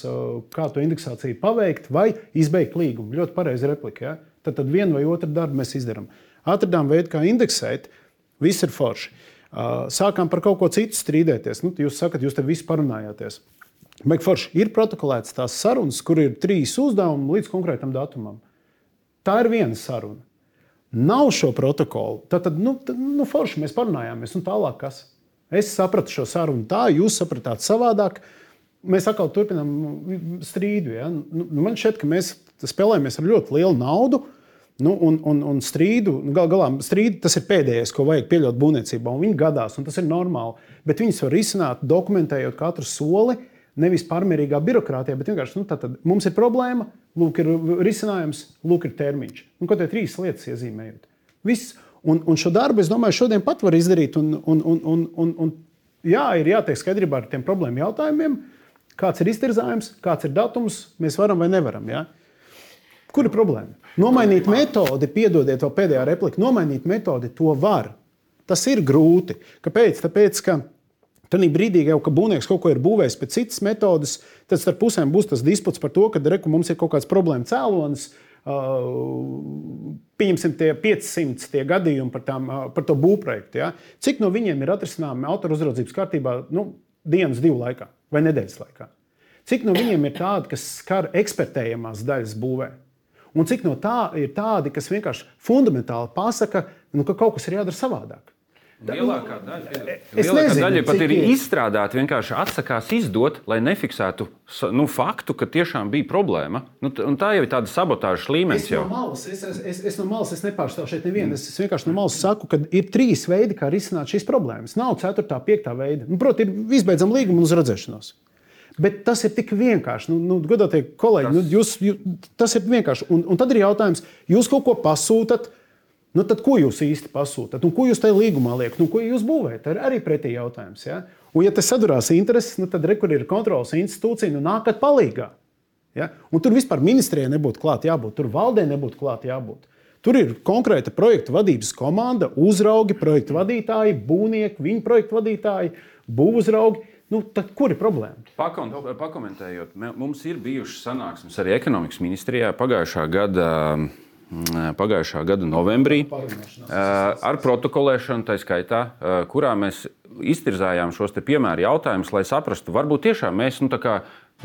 S5: kā to indeksāciju paveikt vai izbeigt līgumu. Ļoti pareizi replika. Ja? Tad, tad vienu vai otru darbu mēs izdarām. Atradām veidu, kā indeksēt, viss ir forši. Sākām par kaut ko citu strīdēties. Nu, jūs sakat, jūs te visi parunājāties. Megforši ir protokolēts tās sarunas, kur ir trīs uzdevumi līdz konkrētam datumam. Tā ir viena saruna. Nav šo protokolu. Tad, tad nu, tad, nu, forši mēs parunājāmies, un tālāk kas? Es sapratu šo sarunu tā, jūs sapratāt savādāk. Mēs atkal turpinām strīdu. Ja? Nu, man šķiet, ka mēs spēlējamies ar ļoti lielu naudu. Nu, un, un, un strīdu, nu, gal galā strīdu, tas ir pēdējais, ko vajag pieļaut būvniecībā. Viņi gadās, un tas ir normāli. Bet viņus var izsākt, dokumentējot katru soli, uh, Nevis pārmērīgā birokrātijā, bet vienkārši nu, tātad, mums ir problēma, lūk, ir risinājums, lūk, ir termiņš. Un, ko tie trīs lietas iezīmējot? Viss. Un, un šo darbu, es domāju, šodien pat var izdarīt. Un, un, un, un, un, un, jā, ir jātiek skaidrībā ar tiem problēmu jautājumiem, kāds ir iztirzājums, kāds ir datums, mēs varam vai nevaram. Ja? Kur ir problēma? Nomainīt metodi, piedodiet, to pēdējā replika, nomainīt metodi, to var. Tas ir grūti. Kāpēc? Tāpēc, ka Tad brīdī, jau, kad būvnieks kaut ko ir būvējis pēc citas metodes, tad starp pusēm būs tas disputs par to, ka reku, mums ir kaut kāds problēma cēlonis. Uh, pieņemsim, tie 500 tie gadījumi par, tām, uh, par to būvprojektu. Ja? Cik no viņiem ir atrisināmi autora uzraudzības kārtībā nu, dienas, divu laikā vai nedēļas laikā? Cik no viņiem ir tādi, kas skar ekspertējamās daļas būvē? Un cik no tā ir tādi, kas vienkārši fundamentāli pasaka, nu, ka kaut kas ir jādara savādāk?
S2: Lielākā daļa, lielākā nezinu, daļa pat ir, izstrādāta, vienkārši atsakās izdot, lai nefiksētu nu, faktu, ka tiešām bija problēma. Nu, tā jau ir tāda sabotāžas līmenis.
S5: Es no malas, es, es, es, es no malas es nepārstāvu šeit nevienu. Es, es vienkārši no malas saku, ka ir trīs veidi, kā risināt šīs problēmas. Nav ceturtā, piektā veida. Nu, Protams, ir izbeidzama līguma uz redzēšanos. Bet tas ir tik vienkārši. Nu, nu, Godātie kolēģi, tas... Nu, jūs, jūs, tas ir vienkārši. Un, un tad ir jautājums, jūs kaut ko pasūtat Nu, tad ko jūs īsti pasūtat? Nu, ko jūs tajā līgumā liekat? Nu, ko jūs būvējat? Ir arī pretī jautājums. Ja? Un, ja tas sadurās intereses, nu, tad rekur ir kontrols institūcija, nu nākat palīgā. Ja? Un tur vispār ministrijai nebūtu klāt jābūt, tur valdē nebūtu klāt jābūt. Tur ir konkrēta projekta vadības komanda, uzraugi, projekta vadītāji, būvnieki, viņu projekta vadītāji, būvuzraugi. Nu, tad kur ir problēma?
S2: Pakon, pakomentējot, mums ir bijušas sanāksmes arī ekonomikas ministrijā pagājušā gada Mm, pagājušā gada novembrī ar protokolēšanu, tā skaitā, kurā mēs iztirzājām šos piemēru jautājumus, lai saprastu, varbūt tiešām mēs nu,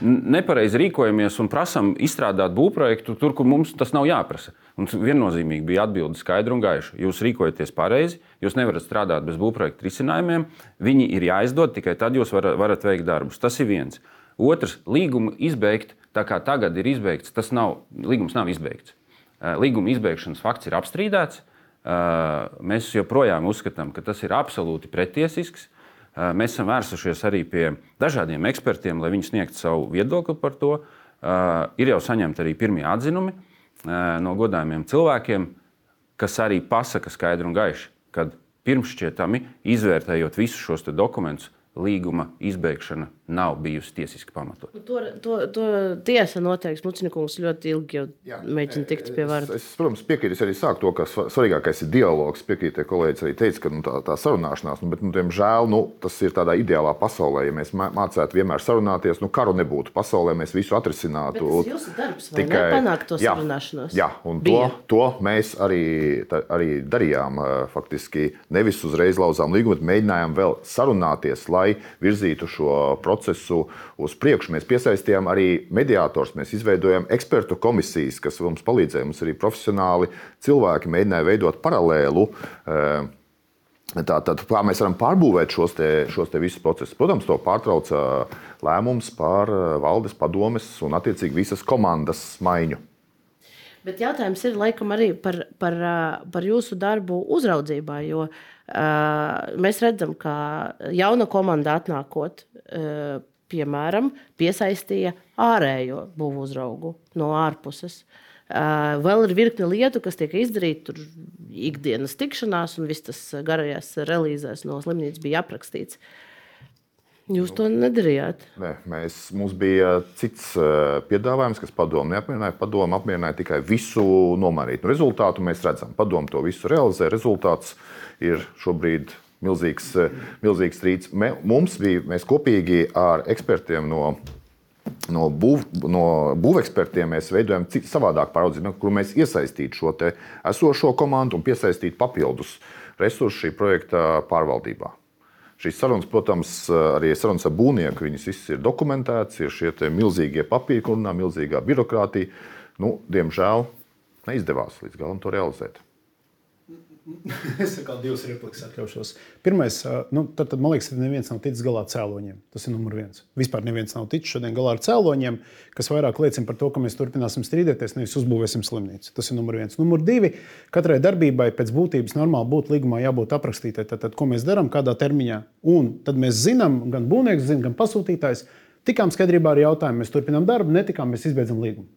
S2: nepareizi rīkojamies un prasām izstrādāt būvprojektu tur, kur mums tas nav jāprasa. Un viennozīmīgi bija atbilde skaidra un gaiša. Jūs rīkojaties pareizi, jūs nevarat strādāt bez būvprojektu risinājumiem. Viņi ir jāizdod, tikai tad jūs varat, varat veikt darbus. Tas ir viens. Otrs, līgumu izbeigt, tā kā tagad ir izbeigts, tas nav, līgums nav izbeigts. Līguma izbeigšanas fakts ir apstrīdēts. Mēs joprojām uzskatām, ka tas ir absolūti pretiesisks. Mēs esam vērsušies arī pie dažādiem ekspertiem, lai viņi sniegtu savu viedokli par to. Ir jau saņemti arī pirmie atzinumi no godājumiem cilvēkiem, kas arī pasaka skaidri un gaiši, ka pirmšķietami izvērtējot visus šos dokumentus, līguma izbeigšana nav bijusi tiesiski pamatot.
S1: Nu, to, to, to tiesa noteiks. Mucinikungs ļoti ilgi mēģina tikt pie varas.
S3: Es, es, protams, piekrītu arī sākt to, ka svarīgākais ir dialogs. Piekrītu, kolēģis arī teica, ka nu, tā, tā sarunāšanās, nu, bet, nu, diemžēl, nu, tas ir tādā ideālā pasaulē. Ja mēs mācētu vienmēr sarunāties, nu, karu nebūtu pasaulē, mēs visu atrisinātu.
S1: Bet tas jūsu darbs, tikai panākt to jā, sarunāšanos.
S3: Jā, un to, to mēs arī, tā, arī darījām. Faktiski nevis uzreiz lauzām līgumu, bet mēģinājām vēl sarunāties, lai virzītu šo procesu procesu uz priekšu. Mēs piesaistījām arī mediātors, mēs izveidojām ekspertu komisijas, kas mums palīdzēja. Mums arī profesionāli cilvēki mēģināja veidot paralēlu. Eh, Tātad, kā mēs varam pārbūvēt šos, te, šos te visus procesus? Protams, to pārtrauca lēmums par eh, valdes padomes un, attiecīgi, visas komandas maiņu.
S1: Bet jautājums ir laikam arī par, par, par jūsu darbu uzraudzībā, jo uh, mēs redzam, ka jauna komanda atnākot, uh, piemēram, piesaistīja ārējo būvu uzraugu no ārpuses. Vēl ir virkne lietu, kas tiek izdarīta tur ikdienas tikšanās, un viss tas garajās relīzēs no slimnīcas bija aprakstīts. Jūs to nedarījāt?
S3: Nē, mēs, mums bija cits piedāvājums, kas padomu neapmierināja. Padomu apmierināja tikai visu nomainīt. Nu, rezultātu mēs redzam. Padomu to visu realizē. Rezultāts ir šobrīd milzīgs, eh, milzīgs strīds. Mums bija, mēs kopīgi ar ekspertiem no no, būv, no būvekspertiem mēs veidojam savādāku paraudzību, kur mēs iesaistītu šo esošo komandu un piesaistītu papildus resursus šī projekta pārvaldībā. Šīs sarunas, protams, arī sarunas ar būvnieku, viņas visas ir dokumentētas, ir šie milzīgie papīri, kurā milzīgā birokrātija. Nu, diemžēl neizdevās līdz galam to realizēt. [LAUGHS]
S5: es kā divas replikas atļaušos. Pirmais, nu, tad, tad man liekas, ka neviens nav ticis galā ar cēloņiem. Tas ir numurs viens. Vispār neviens nav ticis šodien galā ar cēloņiem, kas vairāk liecina par to, ka mēs turpināsim strīdēties, nevis uzbūvēsim slimnīcu. Tas ir numurs viens. Numurs divi, katrai darbībai pēc būtības normāli būtu līgumā jābūt aprakstītai. Tad, tad, ko mēs darām, kādā termiņā. Un tad mēs zinām, gan būvnieks, zin, gan pasūtītājs, tikām skaidrībā ar jautājumu, mēs turpinām darbu, netikām, mēs izbeidzam līgumu.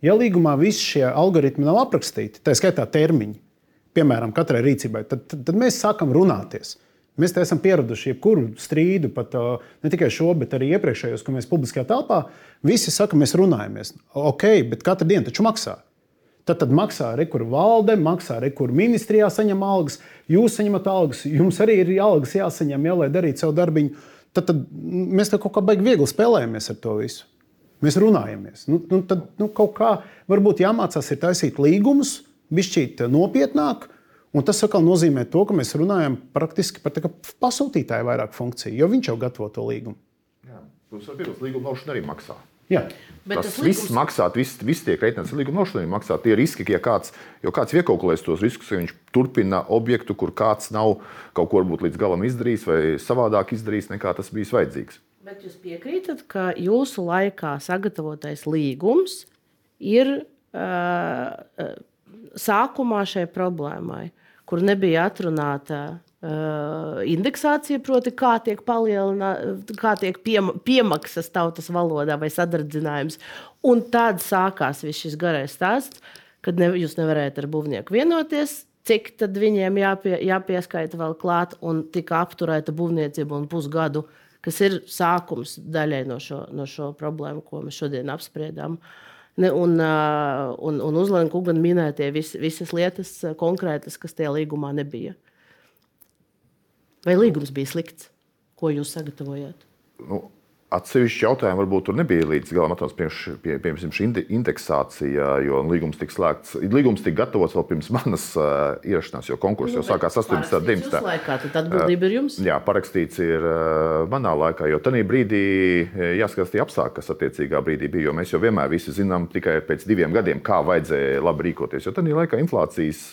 S5: Ja līgumā visi šie algoritmi nav aprakstīti, tā skaitā termiņi, piemēram, katrai rīcībai, tad, tad, tad mēs sākam runāties. Mēs esam pieraduši jebkuru strīdu, pat ne tikai šo, bet arī iepriekšējos, kad mēs publiskajā telpā visi saka, mēs runājamies. Ok, bet katra diena taču maksā. Tad, tad maksā rekur valde, maksā rekur ministrijā, saņem algas, jūs saņemat algas, jums arī ir algas jāsaņem, jā, lai darītu savu darbiņu. Tad, tad mēs te kaut kā baigi viegli spēlējamies ar to visu. Mēs runājamies. Nu, nu, tad nu, kaut kā varbūt jāmācās ir taisīt līgumus, bišķīt nopietnāk. Un tas atkal nozīmē to, ka mēs runājam praktiski par pasūtītāju vairāk funkciju, jo viņš jau gatavo to līgumu.
S3: Jā, Protams, ar pirms līguma nošanu arī maksā.
S5: Jā.
S3: Bet tas, tas līgums... viss maksā, viss, viss tiek rēķināts ar līguma nošanu, maksā tie riski, ja kāds, kāds iekalkulēs tos riskus, ja viņš turpina objektu, kur kāds nav kaut ko varbūt līdz galam izdarījis vai savādāk izdarījis, nekā tas bijis vajadzīgs.
S1: Bet jūs piekrītat, ka jūsu laikā sagatavotais līgums ir uh, sākumā šai problēmai, kur nebija atrunāta uh, indeksācija, proti, kā tiek kā tiek piem, piemaksas tautas valodā vai sadardzinājums. Un tad sākās viss šis garais stāsts, kad ne, jūs nevarējat ar būvnieku vienoties. Cik tad viņiem jāpie, jāpieskaita vēl klāt, un tika apturēta būvniecība un pusgadu, kas ir sākums daļai no šo, no šo problēmu, ko mēs šodien apspriedām. Uh, un, un, un uzlēma Kungan minētie vis, visas lietas konkrētas, kas tajā līgumā nebija. Vai līgums bija slikts? Ko jūs sagatavojāt?
S3: Nu, Atsevišķi jautājumi varbūt tur nebija līdz galam atrasties, pie, piemēram, šī indeksācija, jo līgums tika slēgts. Līgums tika gatavots vēl pirms manas uh, ierašanās, jo konkurss jau sākās 18. un 19.
S1: laikā. Tad atbildība ir jums?
S3: Jā, parakstīts ir uh, manā laikā, jo tajā brīdī jāskatās tie apstākļi, kas attiecīgā brīdī bija. Jo mēs jau vienmēr visi zinām tikai pēc diviem gadiem, kā vajadzēja labi rīkoties. Jo tajā laikā inflācijas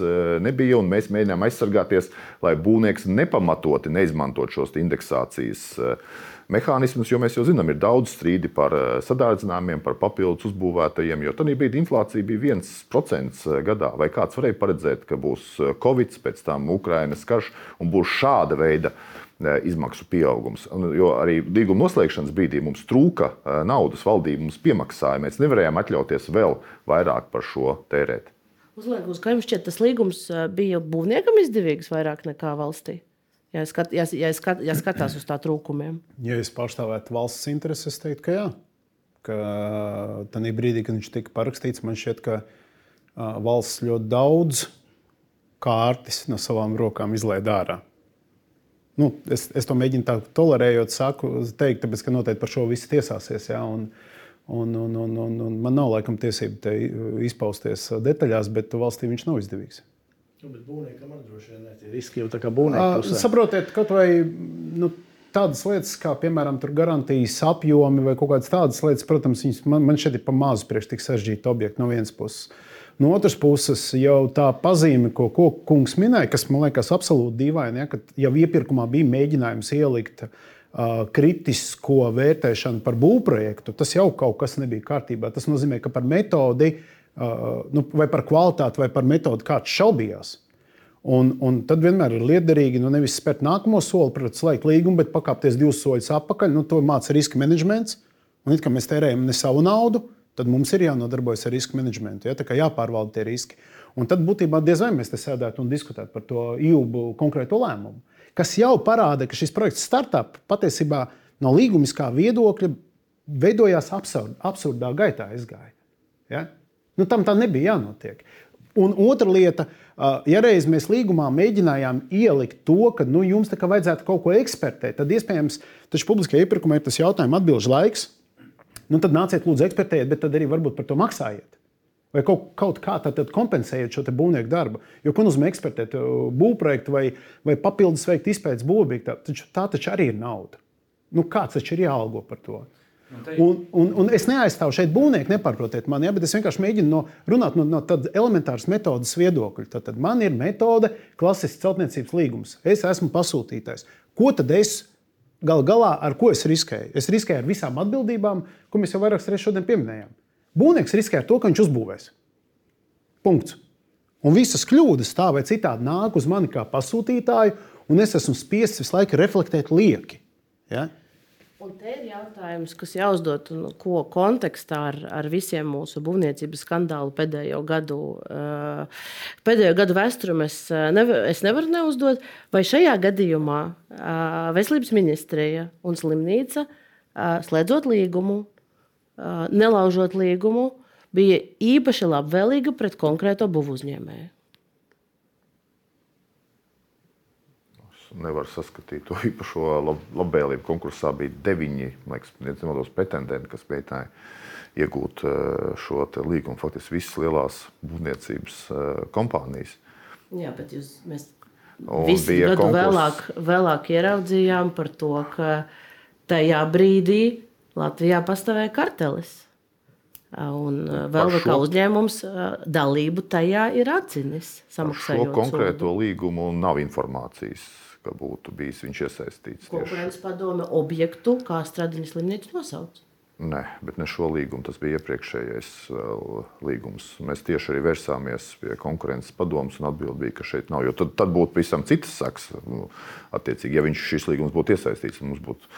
S3: nebija un mēs mēģinājām aizsargāties, lai būvnieks nepamatoti neizmantot šos indeksācijas. Uh, mehānismus, jo mēs jau zinām, ir daudz strīdi par eh, sadārdzinājumiem, par papildus uzbūvētajiem. Jo tajā brīdī inflācija bija 1% eh, gadā. Vai kāds varēja paredzēt, ka būs eh, Covid, pēc tam Ukrainas karš un būs šāda veida izmaksu pieaugums. Jo arī līguma noslēgšanas brīdī mums trūka naudas, valdība mums piemaksāja. Mēs nevarējām atļauties vēl vairāk par šo tērēt.
S1: Uzliekas, kā jums šķiet, tas līgums bija būvniekam izdevīgs vairāk nekā valstī? Ja, skat, ja, ja, skat, ja skatās uz tā trūkumiem?
S5: Ja es pārstāvētu valsts intereses, es teiktu, ka jā. Ka tajā brīdī, kad viņš tika parakstīts, man šķiet, ka valsts ļoti daudz kārtas no savām rokām izlaiž ārā. Nu, es, es to mēģinu tā tolerējot, saku, teikt, tāpēc, ka noteikti par šo visu tiesāsies. Ja, un, un, un, un, un, un man nav laikam tiesība izpausties detaļās, bet valstī viņš nav izdevīgs.
S4: Nu, bet būvniekam arī droši vien ir riski jau tā kā būvniekam.
S5: Saprotiet, kaut vai nu, tādas lietas, kā piemēram garantijas apjomi vai kaut kādas tādas lietas, protams, man, man šeit ir pa mazu priekš tik sarežģīti objekti no vienas puses. No otras puses, jau tā pazīme, ko, ko kungs minēja, kas man liekas absolūti dīvaini, ja, ka jau iepirkumā bija mēģinājums ielikt uh, kritisko vērtēšanu par būvprojektu, tas jau kaut kas nebija kārtībā. Tas nozīmē, ka par metodi Uh, nu, vai par kvalitāti, vai par metodi kāds šaubījās. Un, un tad vienmēr ir liederīgi nu, nevis spērt nākamo soli, protams, slēgt līgumu, bet pakāpties divus soļus atpakaļ. Nu, to māca riska menedžments. Un, it kā mēs tērējam ne savu naudu, tad mums ir jānodarbojas ar riska menedžmentu. Ja? Tā kā jāpārvalda tie riski. Un tad būtībā diez vai mēs te sēdētu un diskutētu par to ilgu konkrēto lēmumu. Kas jau parāda, ka šis projekts startup patiesībā no līgumiskā viedokļa veidojās absurd, absurdā gaitā. Izgāja. Ja? Nu, tam tā nebija jānotiek. Un otra lieta, ja reiz mēs līgumā mēģinājām ielikt to, ka nu, jums vajadzētu kaut ko ekspertēt, tad iespējams, publiskajā iepirkumā ir tas jautājums, atbildžu laiks. Nu, tad nāciet, lūdzu, ekspertējiet, bet tad arī varbūt par to maksājiet. Vai kaut, kaut kā tādu kompensējiet šo būvnieku darbu. Jo, ko nozīmē ekspertēt būvprojektu vai, vai papildus veikt izpētes būvniecību, taču tā taču arī ir nauda. Nu, kāds taču ir jāalgo par to? Un, un, un es neaizstāvu šeit būvnieku, nepārprotiet mani, ja, bet es vienkārši mēģinu no, runāt no, no tādas elementāras metodas viedokļa. Tad, tad man ir metode, klasisks celtniecības līgums. Es esmu pasūtītājs. Ko tad es gal galā ar ko es riskēju? Es riskēju ar visām atbildībām, ko mēs jau vairākas reizes šodien pieminējām. Būvnieks riskē ar to, ka viņš uzbūvēs. Punkts. Un visas kļūdas tā vai citādi nāk uz mani kā pasūtītāju, un es esmu spiests visu laiku reflektēt lieki. Ja?
S1: Un te ir jautājums, kas jāuzdod, un ko kontekstā ar, ar visiem mūsu būvniecības skandālu pēdējo gadu, pēdējo gadu vēsturi es, nevar, es nevaru neuzdot. Vai šajā gadījumā Veselības ministrija un slimnīca, slēdzot līgumu, nelaužot līgumu, bija īpaši labvēlīga pret konkrēto būvu uzņēmēju?
S3: Nevar saskatīt to īpašo lab, labvēlību. Konkursā bija deviņi liekas, pretendenti, kas mēģināja iegūt eh, šo līgumu. Faktiski visas lielās būvniecības eh, kompānijas.
S1: Jā, bet jūs, mēs visu gadu konkurs... vēlāk, vēlāk ieraudzījām par to, ka tajā brīdī Latvijā pastāvēja kartelis. Un vēl šo... kā uzņēmums dalību tajā ir atzinis.
S3: Par šo konkrēto sūdu. līgumu nav informācijas ka būtu bijis viņš iesaistīts.
S1: Konkurences padome objektu, kā Stradiņas slimnīca nosauc.
S3: Nē, bet ne šo līgumu. Tas bija iepriekšējais līgums. Mēs tieši arī vērsāmies pie konkurences padomus, un atbilde bija, ka šeit nav. Jo tad, tad būtu pavisam citas saks. Nu, attiecīgi, ja viņš šis līgums būtu iesaistīts, mums būtu,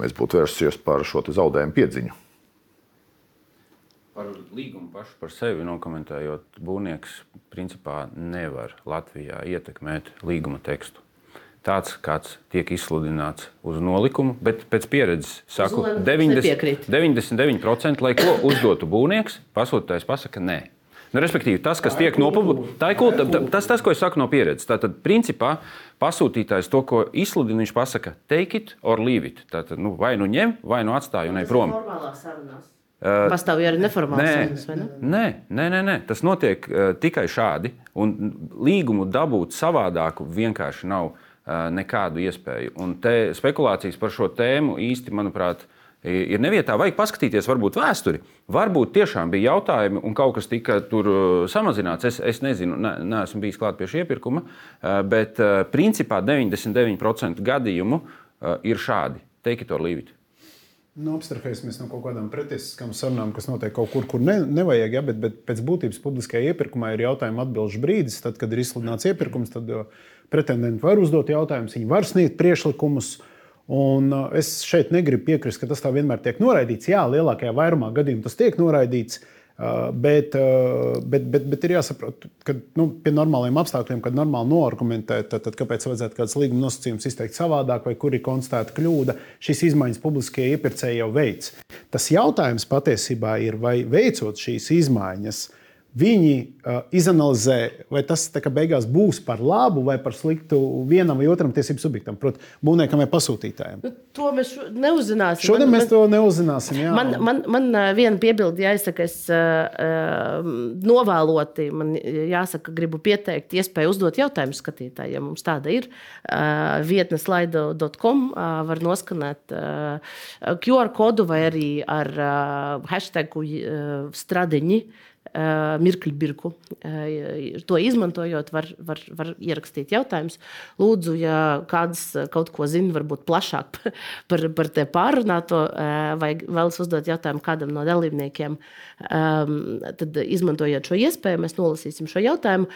S3: mēs būtu vērsusies par šo zaudējumu piedziņu.
S2: Par līgumu pašu par sevi nokomentējot, būvnieks principā nevar Latvijā ietekmēt līguma tekstu tāds, kāds tiek izsludināts uz nolikumu, bet pēc pieredzes saku, 90, 99%, lai ko uzdotu būvnieks, pasūtījējs pasakā, nē. Nu, respektīvi, tas, kas tiek nopublicēts, tas, tas, ko es saku no pieredzes. Tātad, principā, pasūtītājs to, ko izsludina, viņš pasaka, take it or leave it. Tātad, nu, vai nu ņem, vai nu atstāj un ej prom.
S1: Uh, Pastāv arī neformāls sarunas, vai ne?
S2: Nē, nē, nē, nē. tas notiek uh, tikai šādi. Un līgumu dabūt savādāku vienkārši nav uh, nekādu iespēju. Un te spekulācijas par šo tēmu īsti, manuprāt, ir nevietā. Vajag paskatīties, varbūt vēsturi. Varbūt tiešām bija jautājumi, un kaut kas tika tur samazināts. Es, es nezinu, ne, neesmu bijis klāt pie šī iepirkuma, bet principā 99% gadījumu ir šādi. Take it or leave it.
S5: Nu, Abstrahēsimies no kaut kādām pretiesiskām sarunām, kas notiek kaut kur, kur ne, nevajag, ja, bet, bet pēc būtības publiskajā iepirkumā ir jautājuma atbildžu brīdis. Tad, kad ir izsludināts iepirkums, tad pretendenti var uzdot jautājumus, viņi var sniegt priekšlikumus. Un uh, es šeit negribu piekrist, ka tas tā vienmēr tiek noraidīts. Jā, lielākajā vairumā gadījumā tas tiek noraidīts. Uh, bet, uh, bet, bet, bet ir jāsaprot, ka nu, pie normāliem apstākļiem, kad normāli noargumentēt, tad, tad kāpēc vajadzētu kādas līguma nosacījumus izteikt savādāk, vai kur ir konstatēta kļūda, šīs izmaiņas publiskie iepirkēji jau veids. Tas jautājums patiesībā ir, vai veicot šīs izmaiņas, uh, Viņi uh, izanalizē, vai tas beigās būs par labu vai par sliktu vienam vai otram tiesību subjektam, proti, būvniekam vai pasūtītājam.
S1: Nu, to mēs neuzzināsim.
S5: Šodien man, mēs to neuzzināsim. Jā.
S1: Man, man, man viena piebilde jāizsaka, es uh, novēloti, man jāsaka, gribu pieteikt iespēju uzdot jautājumus skatītājiem. Mums tāda ir uh, vietne slaido.com, uh, var noskanēt uh, QR kodu vai arī ar uh, hashtagu uh, stradiņi. Mirkļbirku. Eh, to izmantojot, var, var, var ierakstīt jautājumus. Lūdzu, ja kāds kaut ko zina, varbūt plašāk par, par te pārunāto, eh, vai vēlas uzdot jautājumu kādam no dalībniekiem, tad izmantojiet šo iespēju, mēs nolasīsim šo jautājumu.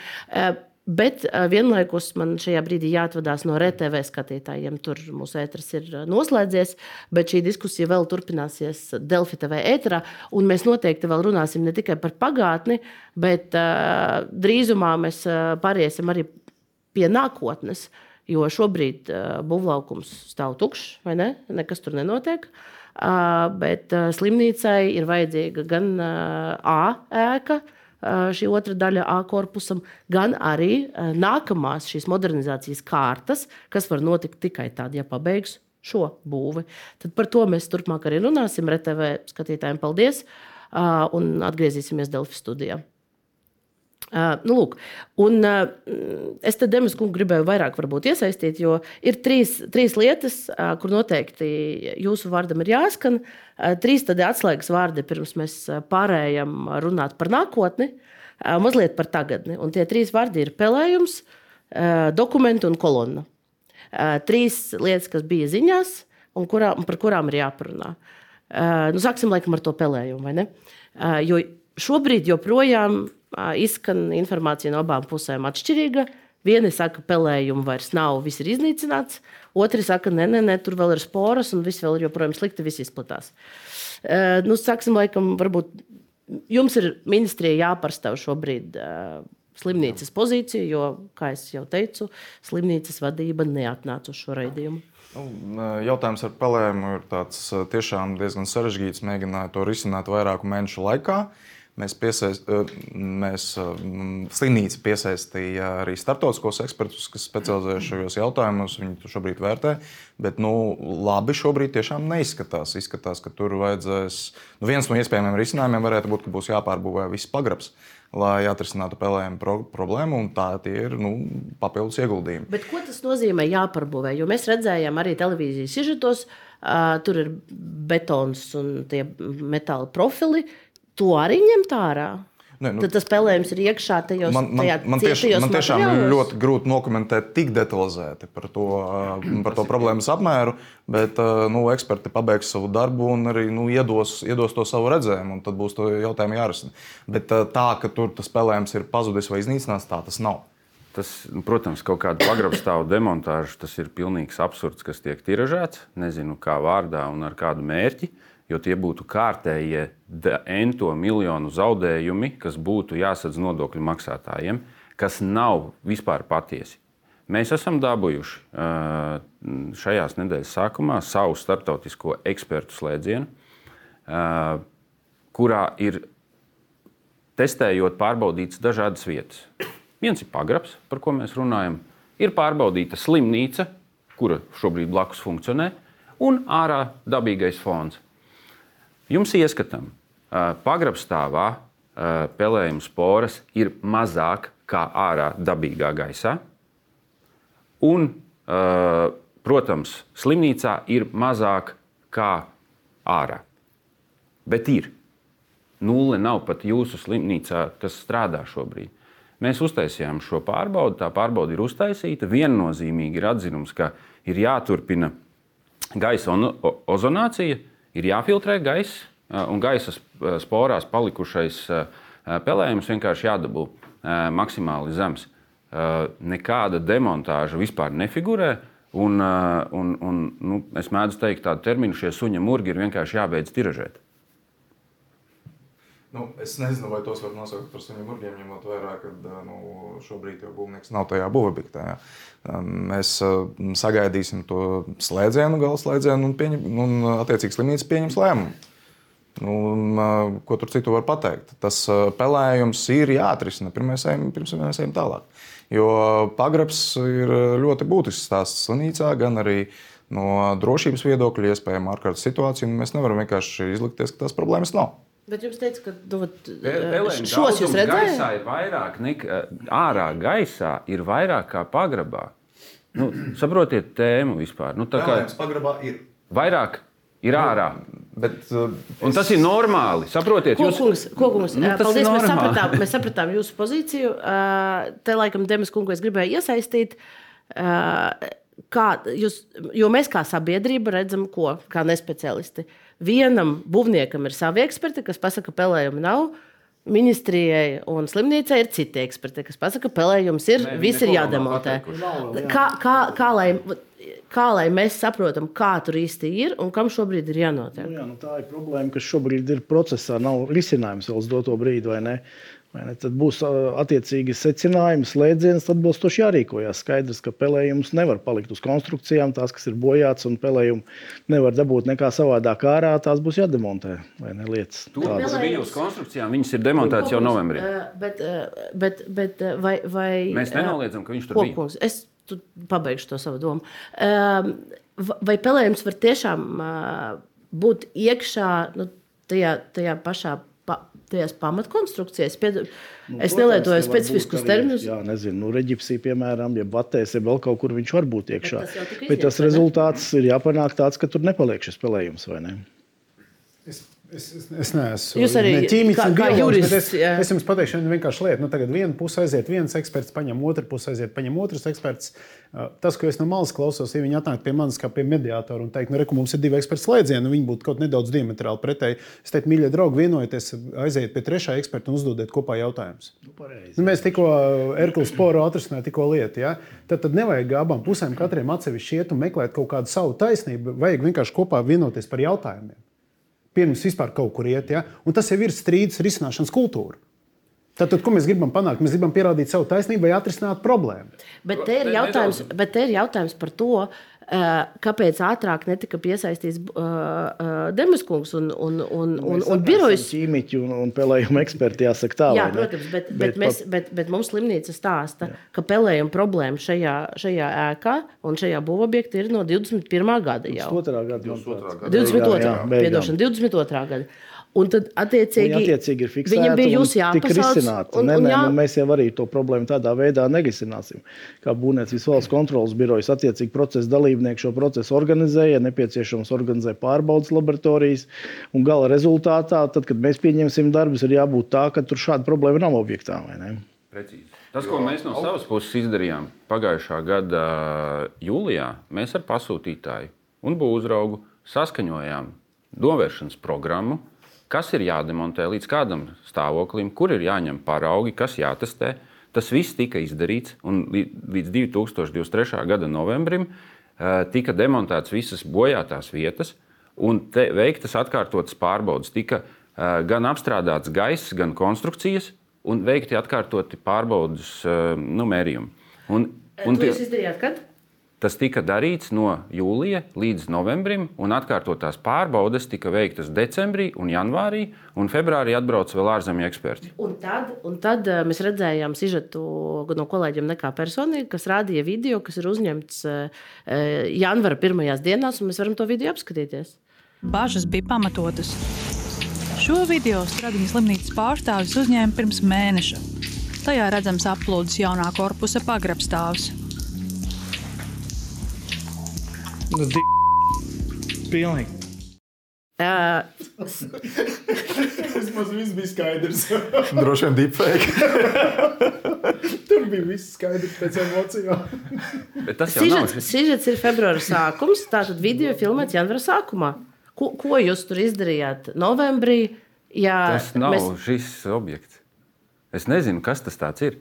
S1: Bet vienlaikus man šajā brīdī jāatvadās no RTV skatītājiem. Tur mūsu ētris ir noslēdzies, bet šī diskusija vēl turpināsies Delfi TV ēterā. Mēs noteikti vēl runāsim ne tikai par pagātni, bet uh, drīzumā mēs uh, pāriesim arī pie nākotnes. Jo šobrīd uh, būvlaukums stāv tukšs, vai ne? Nekas tur nenotiek. Uh, bet uh, slimnīcai ir vajadzīga gan uh, A ēka, uh, šī otra daļa A korpusam, gan arī nākamās šīs modernizācijas kārtas, kas var notikt tikai tad, ja pabeigs šo būvi. Tad par to mēs turpmāk arī runāsim. RTV skatītājiem paldies un atgriezīsimies Delfi studijā. Uh, nu, lūk, un, uh, es te Demis kungu gribēju vairāk iesaistīt, jo ir trīs, trīs lietas, uh, kur noteikti jūsu vārdam ir jāskan. Uh, trīs tādi atslēgas vārdi, pirms mēs pārējām runāt par nākotni, uh, mazliet par tagadni. Un tie trīs vārdi ir pelējums, uh, dokumenti un kolonna. Uh, trīs lietas, kas bija ziņās un, kurā, un par kurām ir jāparunā. Uh, nu, sāksim laikam ar to pelējumu, vai ne? Uh, jo šobrīd joprojām izskan informācija no abām pusēm atšķirīga. Vieni saka, ka pelējumu vairs nav, viss ir iznīcināts. Otri saka, nē, nē, nē, tur vēl ir sporas un viss vēl ir joprojām slikti, viss izplatās. Uh, nu, sāksim, laikam, varbūt jums ir ministrijai jāpārstāv šobrīd uh, slimnīcas pozīcija, jo, kā jau teicu, slimnīcas vadība neatnāca uz šo raidījumu.
S10: Nu, jautājums ar pelēm ir tiešām diezgan sarežģīts. Mēģināju to risināt vairāku mēnešu laikā. Uh, Mēs, piesaist, mēs slimnīca piesaistīja arī starptautiskos ekspertus, kas specializējas šajos jautājumos. Viņi to šobrīd vērtē. Bet nu, labi šobrīd tiešām neizskatās. Izskatās, ka tur vajadzēs. Nu, viens no iespējamiem risinājumiem varētu būt, ka būs jāpārbūvē viss pagrabs. Lai atrisinātu pelējumu pro problēmu, un tā ir nu, papildus ieguldījumi.
S1: Bet ko tas nozīmē jāpārbūvē? Jo mēs redzējām arī televīzijas sižetos, uh, tur ir betons un tie metāla profili, to arī ņemt ārā. Ne, nu, Tad tas spēlējums ir iekšā tajos
S10: man, man, man, tieši, man tiešām materiālos. ļoti grūti nokomentēt tik detalizēti par to, [CLEARS THROAT] par to problēmas apmēru, bet nu, eksperti pabeigs savu darbu un arī nu, iedos, iedos to savu redzējumu, un tad būs to jautājumu jārisina. Bet tā, ka tur tas spēlējums ir pazudis vai iznīcināts, tā tas nav.
S2: Tas, nu, protams, kaut kāda pagrabstāvu demontāža, tas ir pilnīgs absurds, kas tiek tiražēts. Nezinu, kā vārdā un ar kādu mērķi. Uh, jo tie būtu kārtējie ento miljonu zaudējumi, kas būtu jāsadz nodokļu maksātājiem, kas nav vispār patiesi. Mēs esam dabūjuši šajās nedēļas sākumā savu starptautisko ekspertu slēdzienu, kurā ir testējot, pārbaudītas dažādas vietas. Viens ir pagrabs, par ko mēs runājam, ir pārbaudīta slimnīca, kura šobrīd blakus funkcionē, un ārā dabīgais fons. Jums ieskatam, pagrabstāvā pelējuma sporas ir mazāk kā ārā dabīgā gaisā. Un, protams, slimnīcā ir mazāk kā ārā. Bet ir. Nulle nav pat jūsu slimnīcā, kas strādā šobrīd. Mēs uztaisījām šo pārbaudi. Tā pārbaude ir uztaisīta. Viennozīmīgi ir atzinums, ka ir jāturpina gaisa ozonācija, ir jāfiltrē gaiss, un gaisa sporās palikušais pelējums vienkārši jādabū maksimāli zems. Nekāda demontāža vispār nefigurē. Un, un, un, nu, es mēdzu teikt, tādu terminu šie suņa murgi ir vienkārši jābeidz tiražēt.
S10: Nu, es nezinu, vai tos var nosaukt par suņu murgiem, ņemot vērā, ka nu, šobrīd jau būvnieks nav tajā. Ja. Mēs sagaidīsim to slēdzienu, gala slēdzienu, un, pieņem, un attiecīgi slimnīca pieņems lēmumu. Nu, ko tur citu var pateikt? Tas pelējums ir jāatrisina pirms mēs ejam tālāk. Jo pagrabs ir ļoti būtisks stāsts slimnīcā, gan arī no drošības viedokļa, iespējama ārkārtas situācija. Mēs nevaram vienkārši izlikties, ka tās problēmas nav.
S1: Bet jūs teicāt, ka nu,
S2: Pelēm
S1: šos jūs redzējāt?
S2: Gaisā ir vairāk nekā ārā gaisā, ir vairāk kā pagrabā. Nu, saprotiet tēmu vispār. Nu, tā kā
S10: Pelējums pagrabā ir.
S2: vairāk ir ārā.
S10: Bet, uh,
S2: Un tas ir normāli. Saprotiet,
S1: Ko,
S2: jūs
S1: kungs, ko, kungs?
S2: Nu,
S1: Nu,
S2: tas
S1: Paldies,
S2: ir
S1: mēs
S2: normāli.
S1: sapratām, mēs sapratām jūsu pozīciju. Uh, Te laikam Demis kungu es gribēju iesaistīt. Uh, Kā jūs, jo mēs kā sabiedrība redzam, ko kā nespeciālisti. Vienam būvniekam ir savi eksperti, kas pasaka, ka pelējuma nav. Ministrijai un slimnīcai ir citi eksperti, kas pasaka, ka pelējums ir,
S2: Nē,
S1: viss ir jādemontē.
S2: pateikuši.
S1: Kā, kā, kā, lai, kā lai mēs saprotam, kā tur īsti ir un kam šobrīd ir jānotiek?
S4: Nu, jā, nu tā ir problēma, kas šobrīd ir procesā. Nav risinājums vēl uz doto brīdi, Tad būs attiecīgi secinājumi, slēdziens, tad būs toši jārīkojas. Skaidrs, ka pelējums nevar palikt uz konstrukcijām, tās, kas ir bojātas, un pelējumu nevar dabūt nekā savādāk ārā, tās būs jādemontē. Vai ne lietas? tādas.
S2: bija uz konstrukcijām, viņas ir demontētas jau novembrī.
S1: Bet, bet, bet vai, vai,
S2: Mēs nenoliedzam, ka viņš tur
S1: Ko,
S2: bija.
S1: es tu pabeigšu to savu domu. Va- Vai pelējums var tiešām būt iekšā nu, tajā, tajā pašā pa, tajās pamatkonstrukcijās? Pied...
S4: Nu,
S1: es nelietoju specifiskus terminus.
S4: Jā, nezinu, nu, reģipsī, piemēram, ja batēs, ja vēl kaut kur viņš var būt iekšā.
S1: tas jau tika
S4: Bet tas
S1: vai ne?
S4: rezultāts ir jāpanāk tāds, ka tur nepaliek šis pelējums, vai ne?
S5: Es, es, es, es neesmu
S1: Jūs arī
S5: ne ķīmiķis,
S1: kā- kā jurists, jā.
S5: Es, es jums pateikšu, vienu vienkārši lietu. Nu, tagad viena puse aiziet, viens eksperts paņem, otra puse aiziet, paņem otrs eksperts. Uh, Tas, ko es no malas klausos, ja viņi atnāk pie manis kā pie mediātora un teikt, nu, re, ka mums ir divi eksperti slēdzieni, un viņi būtu kaut nedaudz diametrāli pretēji. Es teiktu, mīļie draugi, vienojieties, aiziet pie trešā eksperta un uzdodiet kopā jautājumus. Nu, mēs tikko Erklas sporu atrisinājām, tikko lietu. Ja? Tad, tad nevajag abām pusēm katram atsevišķi iet un meklēt kaut kādu savu taisnību. Vajag vienkārši kopā vienoties par jautājumiem. Pirms vispār kaut kur iet. Ja? Un tas jau ir strīdus risināšanas kultūra. Tātad, ko mēs gribam panākt? Mēs gribam pierādīt savu taisnību vai atrisināt problēmu.
S1: Bet te ir jautājums, te ir jautājums par to, uh, kāpēc ātrāk netika piesaistīts uh, uh, Demiskungs un, un, un, un,
S4: Mēs
S1: un
S4: abi
S1: birojas.
S4: Ķīmiķi un, un pelējuma eksperti, jāsaka tā.
S1: Jā,
S4: vai ne?
S1: protams, bet, bet,
S4: Bet
S1: mēs, bet, bet mums slimnīca stāsta, Jā. ka pelējuma problēma šajā, šajā ēkā un šajā būvobjektā ir no 21. gada jau.
S4: 22. gada. manuprāt.
S1: 22.
S4: Jā, beigām.
S1: Piedošana, 22. gada. Un tad, attiecīgi,
S4: Viņi attiecīgi ir fiksēti.
S1: viņam bija
S4: un
S1: jūs
S4: tika
S1: jāpasauc. Un,
S4: Nē,
S1: un
S4: nē,
S1: jā,
S4: nu, mēs jau arī to problēmu tādā veidā nerisināsim. Kā būvniecības valsts kontrolas birojas, attiecīgi procesa dalībnieki šo procesu organizēja, nepieciešams organizē pārbaudas laboratorijas. Un gala rezultātā, tad, kad mēs pieņemsim darbus, ir jābūt tā, ka tur šāda problēma nav objektā.
S2: Precīzi. Tas, ko mēs no savas puses izdarījām pagājušā gada jūlijā, mēs ar pasūtītāju un būvniecību saskaņojām novēršanas programmu, kas ir jādemontē līdz kādam stāvoklim, kur ir jāņem paraugi, kas jātestē. Tas viss tika izdarīts, un lī- līdz 2023. gada novembrim eh, tika demontētas visas bojātās vietas, un veiktas atkārtotas pārbaudas. Tika eh, gan apstrādāts gaiss, gan konstrukcijas, un veikti atkārtoti pārbaudas eh, nu, mērījumi. Un,
S1: un jūs izdarījāt, kad?
S2: Tas tika darīts no jūlija līdz novembrim, un atkārtotās pārbaudes tika veiktas decembrī, un janvārī, un februārī atbrauca vēl ārzemju eksperti.
S1: Un tad, un tad uh, mēs redzējām sižetu no kolēģiem, nekā personīgi, kas rādīja video, kas ir uzņemts uh, janvāra pirmajās dienās, un mēs varam to video apskatīties.
S11: Bažas bija pamatotas. Šo video Stradiņas slimnīcas pārstāvis uzņēma pirms mēneša. Tajā redzams aplūdes jaunā korpusa pagrabstāvs.
S4: Nu, di... Pilnīgi.
S1: Uh,
S5: Vismaz viss bija skaidrs.
S10: Droši vien deepfake. [LAUGHS]
S5: Tur bija viss skaidrs pēc emocijām.
S2: Bet tas jau nav.
S1: Sižets, ir februāra sākums, tātad video filmēts janvāra sākumā. Ko, ko jūs tur izdarījāt novembrī? Jā,
S2: Tas nav
S1: mēs...
S2: šis objekts. Es nezinu, kas tas ir.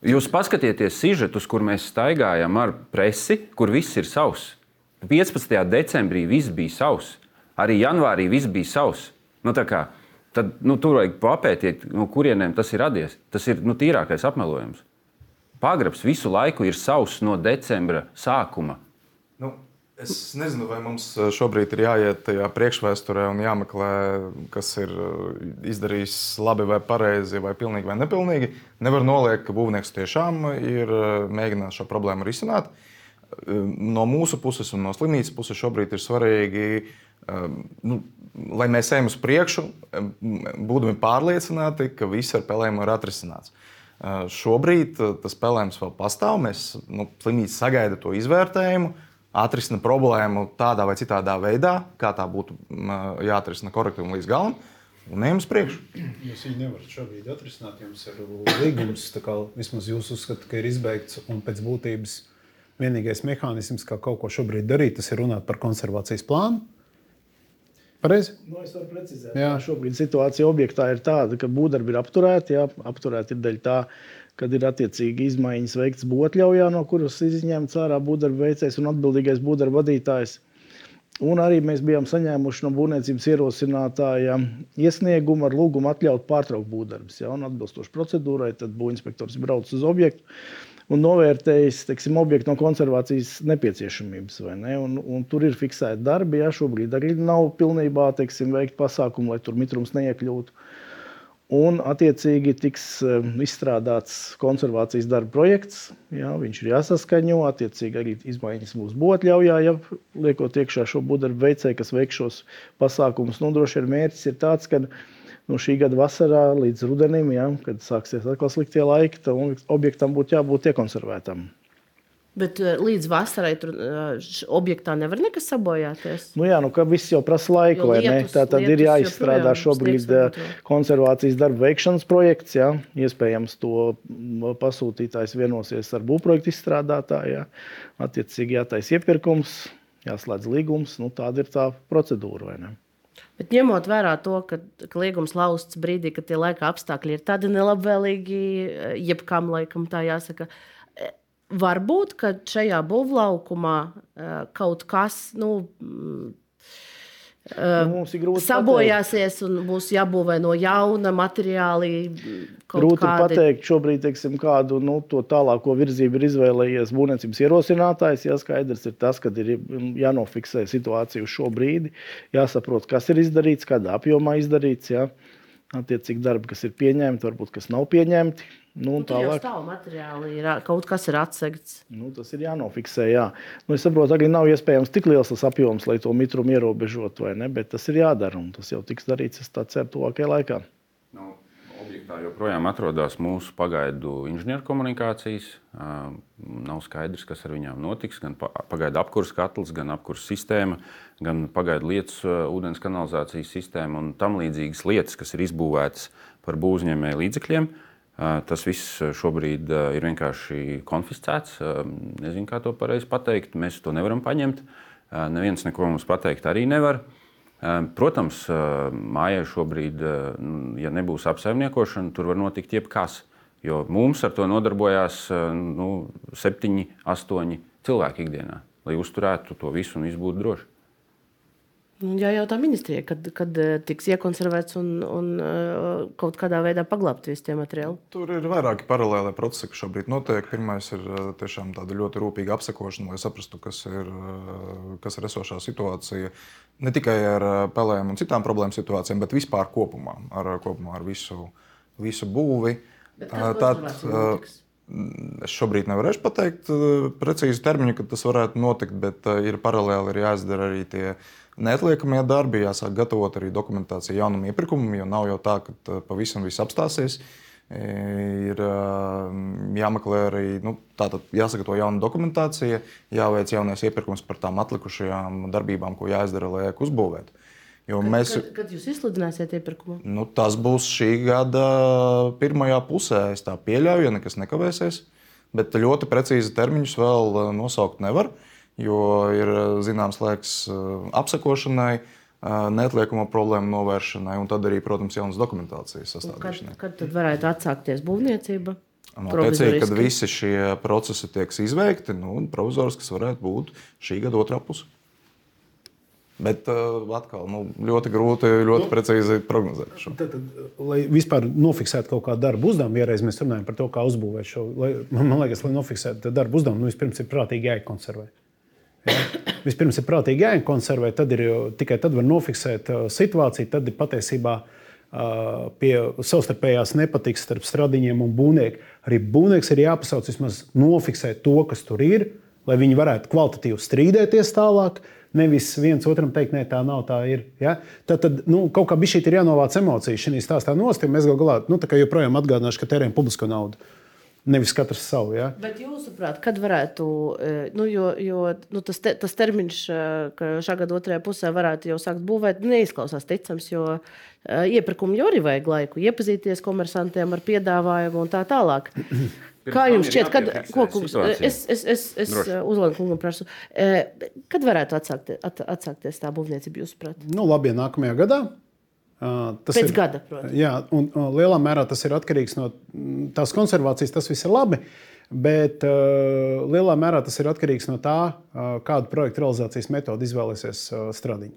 S2: Jūs paskatieties sižetus, kur mēs staigājam ar presi, kur viss ir savs. 15. decembrī viss bija savs. Arī janvārī viss bija savs. Nu, kā, tad nu, tur vajag papētīt, no kurieniem tas ir radies. Tas ir nu, tīrākais apmelojums. Pagrabs visu laiku ir savs no decembra sākuma.
S10: Nu, es nezinu, vai mums šobrīd ir jāiet tajā priekšvēsturē un jāmeklē, kas ir izdarījis labi vai pareizi, vai pilnīgi vai nepilnīgi. Nevar noliekt, ka būvnieks tiešām ir mēģinājis šo problēmu risināt. No mūsu puses un no slimnīcas puses šobrīd ir svarīgi, nu, lai mēs ejam uz priekšu, būdami pārliecināti, ka viss ar pelēm ir atrisināts. Šobrīd tas pelējums vēl pastāv. Mēs nu, slimnīca sagaida to izvērtējumu, atrisina problēmu tādā vai citādā veidā, kā tā būtu jāatrisina korekti un līdz galam. Un ejam uz priekšu. [CLEARS THROAT]
S5: Jūs viņu nevarat šobrīd atrisināt. Jums ir līgums, kā vismaz jūs uzskatāt, ka ir izbeigts un pēc būtības vienīgais mehānisms, kā kaut ko šobrīd darīt, tas ir runāt par konservācijas plānu. Pareizi?
S4: Nu, es varu precizēt, ka šobrīd situācija objektā ir tāda, ka būvdarbi ir apturēti. Jā, apturēti ir daļa tā, kad ir attiecīgi izmaiņas veikts būvotļaujā, no kuras izņemts ārā būvdarba veicējs un atbildīgais būvdarba vadītājs. Un arī mēs bijām saņēmuši no būvniecības ierosinātāja iesniegumu ar lūgumu atļaut pārtraukt būvdarbus. Ja, atbilstoši procedūrai, tad būvinspektors brauc uz objektu un novērtējis teiksim, objektu no konservācijas nepieciešamības. Ne? Un, un tur ir fiksēti darbi. Ja šobrīd arī nav pilnībā teiksim, veikt pasākumu, lai tur mitrums neiekļūtu. Un, attiecīgi, tiks izstrādāts konservācijas darba projekts. Jā, viņš ir jāsaskaņo. Attiecīgi, arī izmaiņas būs būvotļaujā, ja liekot iekšā šo būvdarbu veicēju, kas veiks šos pasākumus. Nu, droši vien mērķis ir tāds, ka no šī gada vasarā līdz rudenim, ja, kad sāksies atkal sliktie laiki, tam objektam būtu jābūt iekonservētam.
S1: Bet līdz vasarai tur objektā nevar nekas sabojāties.
S4: Nu jā, nu, viss jau prasa laiku, vai ne? Tā tad ir jāizstrādā šobrīd konservācijas darba veikšanas projekts. Jā. Iespējams, to pasūtītājs vienosies ar būvprojektu izstrādātāju. Attiecīgi jātais iepirkums, jāslēdz līgums. Nu, tāda ir tā procedūra, vai ne?
S1: Bet ņemot vērā to, ka, ka līgums lausts brīdī, kad tie laika apstākļi ir tādi nelabvēlīgi, jebkam laikam tā jāsaka, Varbūt, šajā būvlaukumā kaut kas nu,
S4: nu,
S1: sabojāsies un būs jābūvē no jauna materiāli.
S4: Grūti
S1: kādi...
S4: pateikt, šobrīd teiksim, kādu nu, tālāko virzību ir izvēlējies būvniecības ierosinātājs. Jā, skaidrs ir tas, ka ir jānofiksē situācija uz šo brīdi, jāsaprot, kas ir izdarīts, kādā apjomā izdarīts. Jā. Attiecīgi darbi, kas ir pieņemti, varbūt kas nav pieņemti. Nu,
S1: nu, tālāk jau materiāli ir kaut kas ir atsegts.
S4: Nu, tas ir jānofiksē. Jā. Nu, es saprotu, ka nav iespējams tik liels tas apjoms, lai to mitrumu ierobežotu? Bet tas ir jādara un tas jau tiks darīts, es tā ceru, tuvākajā laikā.
S2: Objektā joprojām atrodas mūsu pagaidu inženierkomunikācijas. Nav skaidrs, kas ar viņām notiks. Gan pagaidu apkurss katls, gan apkurss sistēma, gan pagaidu lietas ūdens kanalizācijas sistēma un tam līdzīgas lietas, kas ir izbūvētas par būvniecības līdzekļiem. Tas viss šobrīd ir vienkārši konfiscēts. Nezinu, kā to pareizi pateikt. Mēs to nevaram paņemt. Neviens neko mums pateikt arī nevar. Protams, mājai šobrīd, ja nebūs apsaimniekošana, tur var notikt jebkas. Jo mums ar to nodarbojās nu, septiņi, astoņi cilvēki ikdienā, lai uzturētu to visu un viss būtu droši.
S1: Nu, Jā, jautā ministrijai, kad, kad eh, tiks iekonservēts un, un uh, kaut kādā veidā paglabāt visi tie materiāli.
S10: Tur ir vairāki paralēli procesi, kas šobrīd notiek. Pirmais ir eh, tiešām tāda ļoti rūpīga apsekošana, lai saprastu, kas ir, eh, kas ir esošā situācija. Ne tikai ar eh, pelēm un citām problēmu situācijām, bet vispār kopumā ar, kopumā ar visu, visu būvi. Eh, Tad, eh,
S1: notiks?
S10: Es šobrīd nevarēšu pateikt eh, precīzi termiņu, kad tas varētu notikt, bet eh, ir paralēli ir jāizdara arī tie neatliekamie darbi, jāsāk gatavot arī dokumentāciju jaunam iepirkumam, jo nav jau tā, ka eh, pavisam viss apstāsies. Ir eh, jāmeklē arī nu, tātad jāsagatavo jauna dokumentācija, jāveic jaunais iepirkums par tām atlikušajām darbībām, ko jāizdara, lai ēku uzbūvētu. Jo
S1: Kad,
S10: mēs,
S1: kad, kad jūs izsludināsiet iepirkumu?
S10: Nu, tas būs šī gada pirmajā pusē. Es tā pieļauju, ja nekas nekavēsies. Bet ļoti precīzi termiņus vēl eh, nosaukt nevar, jo ir eh, zināms laiks eh, apsekošanai, neatliekamo problēmu novēršanai un tad arī, protams, jaunas dokumentācijas
S1: Kad,
S10: sastādīšanai.
S1: kad tad varētu atsākties būvniecība?
S10: Noteikti, kad
S1: Provizoriski.
S10: visi šie procesi tiks izveikti, nu, provizoriski tas varētu būt šī gada otrā puse. Bet uh, atkal nu, ļoti grūti, ļoti precīzi prognozēt. Šo.
S5: Tad, tad, lai vispār nofiksētu kaut kādu darbu uzdevumu, ja reiz mēs runājam par to, kā uzbūvēt šo, lai, man man liekas, lai nofiksētu darbu uzdevumu, nu, vispirms ir prātīgi jākonservē. Ja? Vispirms ir prātīgi jākonservē, tad ir, tikai tad var nofiksēt uh, situāciju. Tad ir patiesībā uh, pie savstarpējās nepatiks starp stradiņiem un būvnieku. Arī būvnieks ir jāpasauc vismaz nofiksēt to, kas tur ir, lai viņi varētu kvalitatīvi strīdēties tālāk. Nevis viens otram teikt, nē, tā nav, tā ir. Ja? Tad, tad nu, kaut kā bija šī jānovāc emocijas šajā stāstā nost, jo mēs gal galā nu, tā joprojām atgādināšu, ka tērējam publisko naudu. Nevis katrs savu. Ja?
S1: Bet jūsuprāt, kad varētu, eh, nu, jo, jo nu, tas, te, tas termiņš, eh, ka šā gada otrajā pusē varētu jau sākt būvēt, neizklausās ticams, jo uh, iepirkumu jau arī vajag laiku, iepazīties komersantiem ar piedāvājumu un tā tālāk. [CLEARS THROAT] Kā
S2: tam
S1: jums šķiet, kad, kungs, es, es, es, es uzlēmu kungam prasu, kad varētu atsākt, at, atsākties tā būvniecība, jūsuprāt?
S5: Nu, labi, nākamajā gadā. Tas
S1: Pēc
S5: ir,
S1: gada, protams.
S5: Jā, un lielā mērā tas ir atkarīgs no tās konservācijas. Tas viss ir labi, bet uh, lielā mērā tas ir atkarīgs no tā, uh, kādu projektu realizācijas metodu izvēlēsies uh, stradiņi.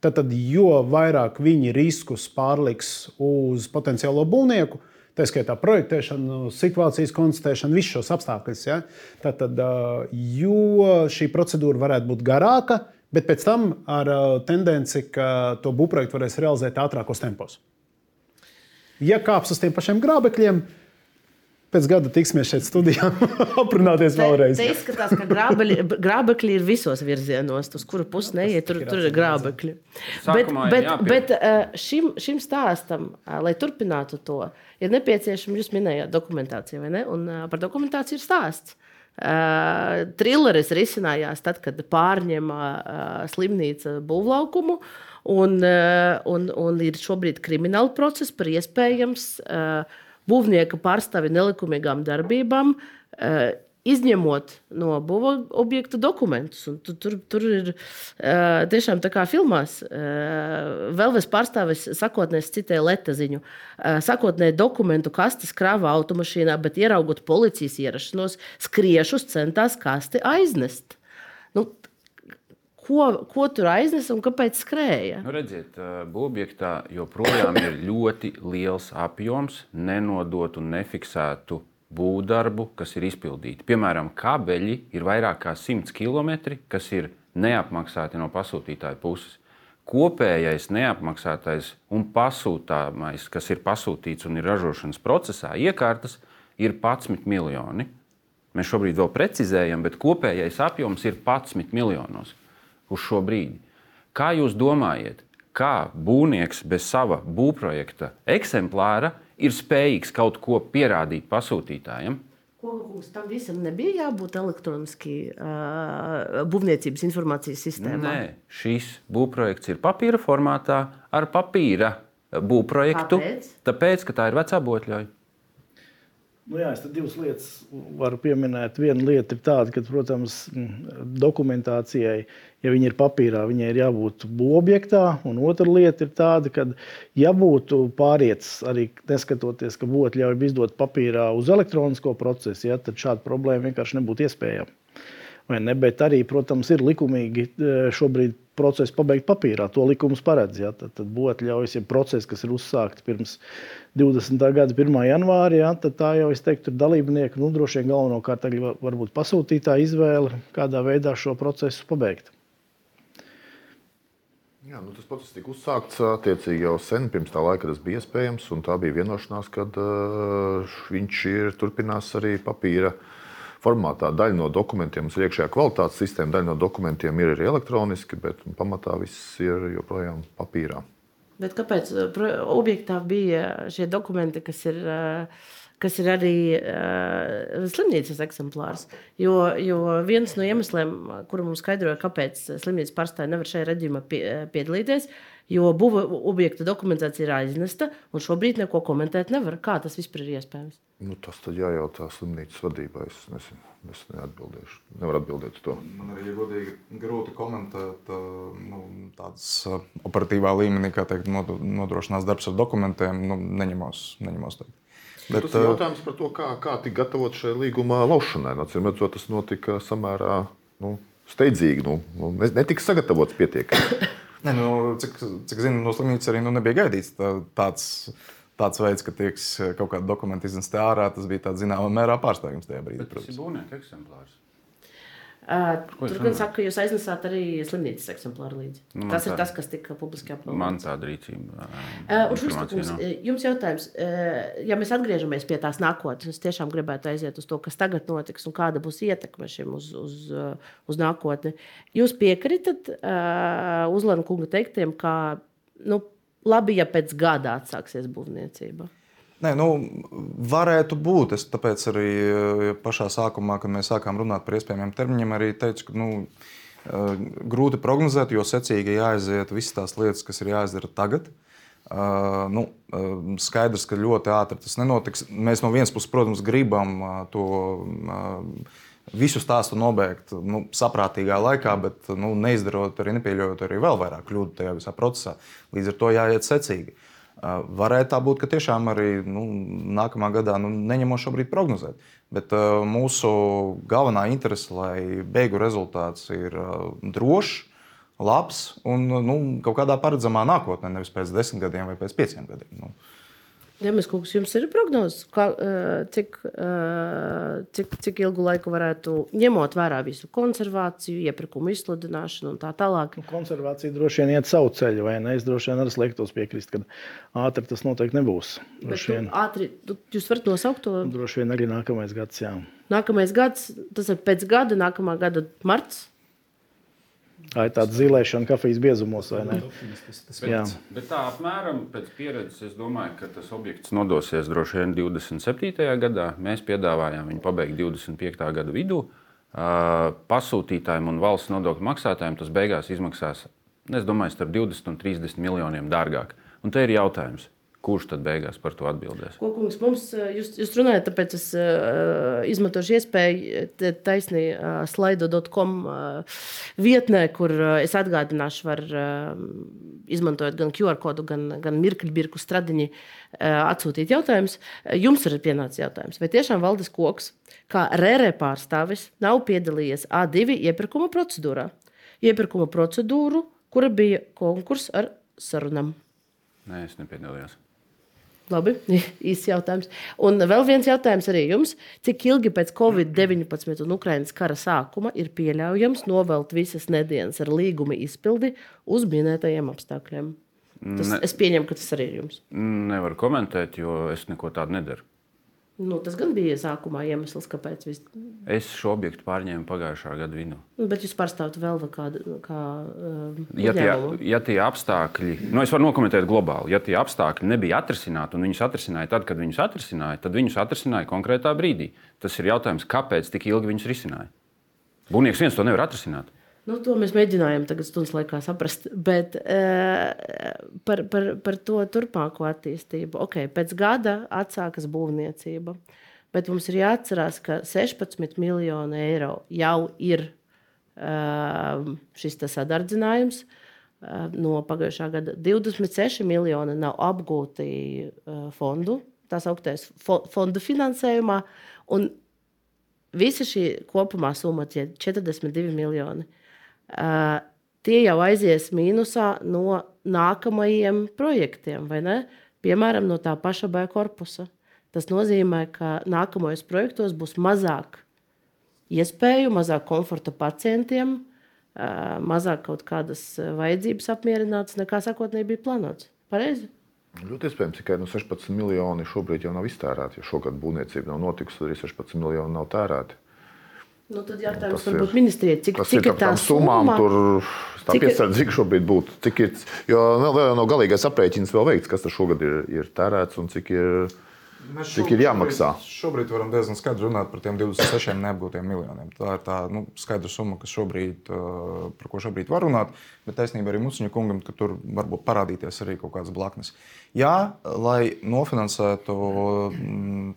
S5: Tad, tad, jo vairāk viņi riskus pārliks uz potenciālo būvnieku, tā skaitā projektēšanu, situācijas konstatēšanu, visus šos apstākļus, ja, tad, tad, uh, jo šī procedūra varētu būt garāka, bet pēc tam ar uh, tendenci, ka to būvprojektu varēs realizēt ātrākos tempos. Ja kāps uz tiem pašiem grābekļiem, pēc gada tiksimies šeit studijā, [LAUGHS] aprunāties vēlreiz.
S1: Te izskatās, ka grābeļi, grābekļi ir visos virzienos, uz kuru pusi neiet, tur, tur ir grābekļi. Bet, bet, bet eh, šim, šim stāstam, eh, lai turpinātu to, ir nepieciešama, jūs minējāt, dokumentācija, vai ne? Un par dokumentāciju ir stāsts. Uh, trilleris risinājās tad, kad pārņēma uh, slimnīca būvlaukumu. Un, uh, un, un ir šobrīd krimināla process par iespējams uh, būvnieka pārstāvi nelikumīgām darbībām, uh, izņemot no būvā objekta dokumentus. Un tu, tur, tur ir uh, tiešām tā kā filmās. Uh, Vēlreiz pārstāvis sakotnēs citēja letaziņu. Uh, sakotnēji dokumentu kastes krāva automašīnā, bet ieraugot policijas ierašanos, skriešus centās kasti aiznest. Nu, ko, ko tur aiznes un kāpēc skrēja?
S2: Nu, redziet, būvobjektā joprojām ir ļoti liels apjoms nenodotu un nefiksētu būvdarbu, kas ir izpildīti. Piemēram, kabeļi ir vairāk kā 100 km, kas ir neapmaksāti no pasūtītāja puses. Kopējais neapmaksātais un pasūtāmais, kas ir pasūtīts un ir ražošanas procesā, iekārtas ir 11 miljoni. Mēs šobrīd vēl precizējam, bet kopējais apjoms ir 11 miljonos uz šo brīdi. Kā jūs domājat, kā būvnieks bez sava būvprojekta eksemplāra ir spējīgs kaut ko pierādīt pasūtītājiem?
S1: Ko kungs, tam visam nebija jābūt elektroniski uh, būvniecības informācijas sistēmā?
S2: Nē, šis būvprojekts ir papīra formātā ar papīra būvprojektu.
S1: Kāpēc?
S2: Tāpēc, ka tā ir vecā būvotļauja.
S4: Nu jā, es divas lietas varu pieminēt. Viena lieta ir tāda, ka, protams, dokumentācijai, ja viņi ir papīrā, viņai ir jābūt būvobjektā. Un otra lieta ir tāda, ka, ja būtu pārietis arī neskatoties, ka būtu ļauj izdot papīrā uz elektronisko procesu, ja, tad šāda problēma vienkārši nebūtu iespējama. Ne? Bet arī, protams, ir likumīgi e, šobrīd procesu pabeigt papīrā. To likums paredz. Ja? Tad, tad būtu ļaujas, ja process, kas ir uzsākts pirms 20. gada 1. janvāra, ja? tad tā jau teiktu, ir dalībnieku, nu, droši vien galvenokārt varbūt pasūtītā izvēle, kādā veidā šo procesu pabeigt.
S3: Jā, nu tas process tika uzsākts attiecīgi jau sen, pirms tā laika tas bija iespējams. Tā bija vienošanās, ka uh, viņš ir turpinās arī papīra formātā. Daļa no dokumentiem mums ir iekšējā kvalitātes sistēma, daļa no dokumentiem ir arī elektroniski, bet pamatā viss ir joprojām papīrā.
S1: Bet kāpēc objektā bija šie dokumenti, kas ir uh, kas ir arī uh, slimnīcas eksemplārs. Jo, jo viens no iemesliem, kuru mums skaidroja, kāpēc slimnīcas pārstāvji nevar šajā redzījumā pie, piedalīties, jo būva objekta dokumentācija ir aiznesta, un šobrīd neko komentēt nevar. Kā tas vispār ir iespējams?
S3: Nu, tas tad jājautā slimnīcas vadībai. Es, nezinu, es neatbildēšu. Nevaru atbildēt to.
S10: Man arī ir godīgi grūti komentēt nu, tādas operatīvā līmenī, kā teikt, nodrošinās darbs ar dokumentiem. Nu, neņemos, neņemos teikt.
S3: Bet, tas ir jautājums par to, kā, kā tika gatavot šai līguma laušanai. Redzot, tas notika samērā nu, steidzīgi. Nu, nu, netika sagatavots pietiekami. [COUGHS]
S10: ne, nu, cik, cik zinu, no slimnīcas arī nu, nebija gaidīts tā, tāds, tāds veids, ka tieks kaut kāda dokumenta iznesta ārā. Tas bija tāds zināmā mērā pārsteigums tajā brīdī.
S2: Tas ir būvnieka eksemplārs.
S1: Uh, tur gan saka, ka jūs aiznesāt arī slimnīcas eksemplāru līdzi. Nu, tas tā, ir tas, kas tika publiski
S2: aplūkots. Man tāda rīcība.
S1: Uh, jums, jums jautājums, uh, ja mēs atgriežamies pie tās nākotnes, es tiešām gribētu aiziet uz to, kas tagad notiks un kāda būs ietekme šim uz, uz, uz nākotni. Jūs piekritat uh, Uzlana kunga teiktiem, ka nu, labi, ja pēc gada atsāksies būvniecība?
S10: Nē, nu, varētu būt. Es tāpēc arī eh, pašā sākumā, kad mēs sākām runāt par iespējamiem termiņiem, arī teicu, ka nu, eh, grūti prognozēt, jo secīgi jāaiziet visas tās lietas, kas ir jāizdara tagad. Uh, nu, uh, skaidrs, ka ļoti ātri tas nenotiks. Mēs no vienas puses, protams, gribam uh, to visu stāstu nobeigt nu, saprātīgā laikā, bet nu, neizdarot arī nepieļaujot arī vēl vairāk kļūdu tajā visā procesā. Līdz ar to jāiet secīgi. Uh, Varētu tā būt, ka tiešām arī nu, nākamā gadā, nu, neņemot šobrīd prognozēt, bet uh, mūsu galvenā interese, lai beigu rezultāts ir uh, drošs, labs un nu, kaut kādā paredzamā nākotnē, nevis pēc desmit gadiem vai pēc pieciem gadiem. Nu.
S1: Zemes kungs, jums ir prognozes, kā, cik, cik, cik ilgu laiku varētu ņemot vērā visu konservāciju, iepirkumu izsludināšanu un tā tālāk?
S4: Nu, konservācija droši vien iet savu ceļu, vai ne? Es droši vien arī slēgtos piekrist, ka ātri tas noteikti nebūs.
S1: Tu, ātri, tu, jūs varat nosaukt to?
S4: Droši vien arī nākamais gads, jā.
S1: Nākamais gads, tas ir pēc gada, nākamā gada marts.
S4: Tā ir tāda zilēšana kafijas biezumos, vai ne?
S2: Bet, bet tā apmēram pēc pieredzes es domāju, ka tas objekts nodosies droši vien 27. gadā. Mēs piedāvājām viņu pabeigt 25. gada vidū. Pasūtītājiem un valsts nodokļu maksātājiem tas beigās izmaksās, es domāju, starp 20 un 30 miljoniem dārgāk. Un te ir jautājums, Kurš tad beigās par to atbildēs?
S1: Kungs, mums, eh, jūs, jūs runājat, tāpēc es uh, izmantošu iespēju taisnī uh, slaido.com uh, vietnē, kur uh, es atgādināšu, var uh, izmantojot gan QR kodu, gan, gan mirkļu birku stradiņu, uh, atsūtīt jautājumus. Jums ir pienācis jautājums, vai tiešām valdes koks, kā rērē pārstāvis, nav piedalījies A2 iepirkuma procedūrā? Iepirkuma procedūru, kura bija konkurss ar sarunām.
S2: Nē, es nepiedalījos.
S1: Labi, [LAUGHS] īsts jautājums. Un vēl viens jautājums arī jums. Cik ilgi pēc Covid-19 un Ukraiņas kara sākuma ir pieļaujams novelt visas nedēļas ar līguma izpildi uz minētajiem apstākļiem? Tas, ne, es pieņemu, ka tas arī ir jums.
S2: Nevaru komentēt, jo es neko tādu nedaru.
S1: Nu, tas gan bija sākumā iemesls, kāpēc. Vis...
S2: Es šo objektu pārņēmu pagājušā gada vidū.
S1: Nu, bet jūs pārstāvat vēl kādu. Kā, uh,
S2: ja, tie, ja tie apstākļi, nu es varu nokomentēt globāli, ja tie apstākļi nebija atrisināti un viņus atrisināja tad, kad viņus atrisināja, tad viņus atrisināja konkrētā brīdī. Tas ir jautājums, kāpēc tik ilgi viņus risināja. Būvnieks viens to nevar atrisināt.
S1: Nu, to mēs mēģinājām tagad stundas laikā saprast. Bet uh, par, par, par to turpmāko attīstību. Okay, pēc gada atsākas būvniecība. Bet mums ir jāatcerās, ka 16 miljoni eiro jau ir uh, šis sadardzinājums. Uh, no pagājušā gada 26 miljoni nav apgūti uh, fondu, tā sauktais fo fondu finansējumā. Un visa šī kopumā summa ir 42 miljoni. Tie jau aizies mīnusā no nākamajiem projektiem, vai ne? Piemēram, no tā paša B korpusa. Tas nozīmē, ka nākamajos projektos būs mazāk iespēju, mazāk komforta pacientiem, mazāk kaut kādas vajadzības apmierinātas nekā sākotnēji bija plānots. Pareizi?
S3: Ļoti iespējams, ka no 16 miljoni šobrīd jau nav iztērēti. Šogad būvniecība nav notikusi, arī 16 miljoni nav tērēti.
S1: Nu, tad jautājums varbūt ministrijai, cik,
S3: tas
S1: cik
S3: ir
S1: ir tā
S3: summām,
S1: summa?
S3: tur tā
S1: Cik ir-
S3: piesardzīga šobrīd būtu. Cik ir, jo vēl, vēl nav galīgais aprēķins vēl veikts, kas tur šogad ir, ir tērēts un cik ir, cik ir jāmaksā.
S10: Šobrīd, šobrīd varam diezgan skaidri runāt par tiem 26 neapgūtiem miljoniem. Tā ir tā nu, skaidra summa, kas šobrīd, par ko šobrīd var runāt. Bet taisnība arī Musiņa kungam, ka tur varbūt parādīties arī kaut kādas blaknes. Jā, lai nofinansētu,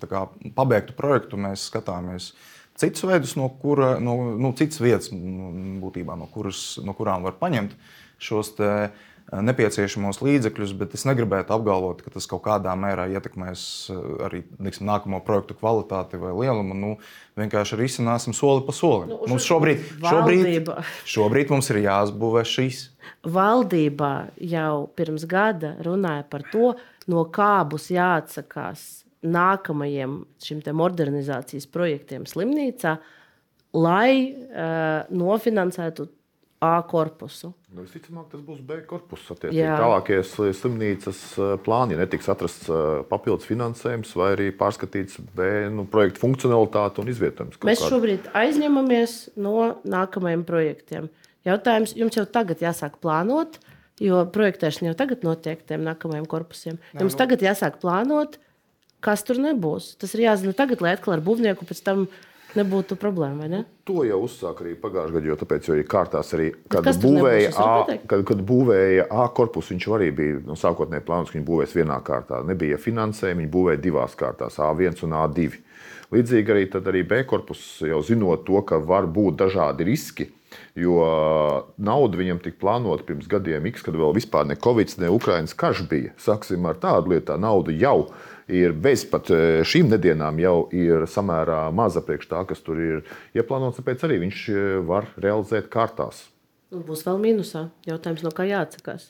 S10: tā kā pabeigtu projektu, mēs skatāmies citus veidus, no, kura, no nu, citas vietas, mm, būtībā, no, kuras, no kurām var paņemt šos eh, nepieciešamos līdzekļus, bet es negribētu apgalvot, ka tas kaut kādā mērā ietekmēs eh, arī neksim, nākamo projektu kvalitāti vai lielumu. Nu, vienkārši risināsim soli pa solim.
S1: Nu,
S10: mums šobrīd, šobrīd, [LAUGHS] šobrīd mums ir jāuzbūvē šīs.
S1: Valdībā jau pirms gada runāja par to, no kā būs jāatsakās nākamajiem šim te modernizācijas projektiem slimnīcā, lai uh, nofinansētu A korpusu.
S3: Nu, Visticamāk, tas būs B korpus. Tālākie sli- slimnīcas eh, plāni, ja netiks atrasts eh, papildus finansējums vai arī pārskatīts B nu, projekta funkcionalitāte un izvietojums. kaut
S1: Mēs
S3: kāda.
S1: šobrīd aizņemamies no nākamajiem projektiem. Jautājums jums jau tagad jāsāk plānot, jo projektēšana jau tagad notiek tiem nākamajiem korpusiem. Jums tagad jāsāk plānot, kas tur nebūs. Tas ir jāzina tagad, lai atkal ar būvnieku pēc tam nebūtu problēma. ne?
S3: To jau uzsāka arī pagājušajā gadā, jo tāpēc jau ir kārtās arī, kad būvēja, A, kad, kad būvēja A korpusu. Viņš arī bija no sākotnēji plānots, ka viņi būvēs vienā kārtā. Nebija finansējuma, viņi būvēja divās kārtās, A1 un A2. Līdzīgi arī, arī B korpus, jau zinot to, ka var būt dažādi riski. Jo nauda viņam tika plānota pirms gadiem, X, kad vēl vispār ne Covid, ne Ukraiņas karš bija. Sāksim ar tādu lietu, tā nauda jau ir bez pat eh, šīm nedēļām, jau ir samērā maza priekš tā, kas tur ir ieplānots. Tāpēc arī viņš eh, var realizēt kārtās.
S1: Nu, būs vēl mīnusā. Jautājums, no kā jāatsakās.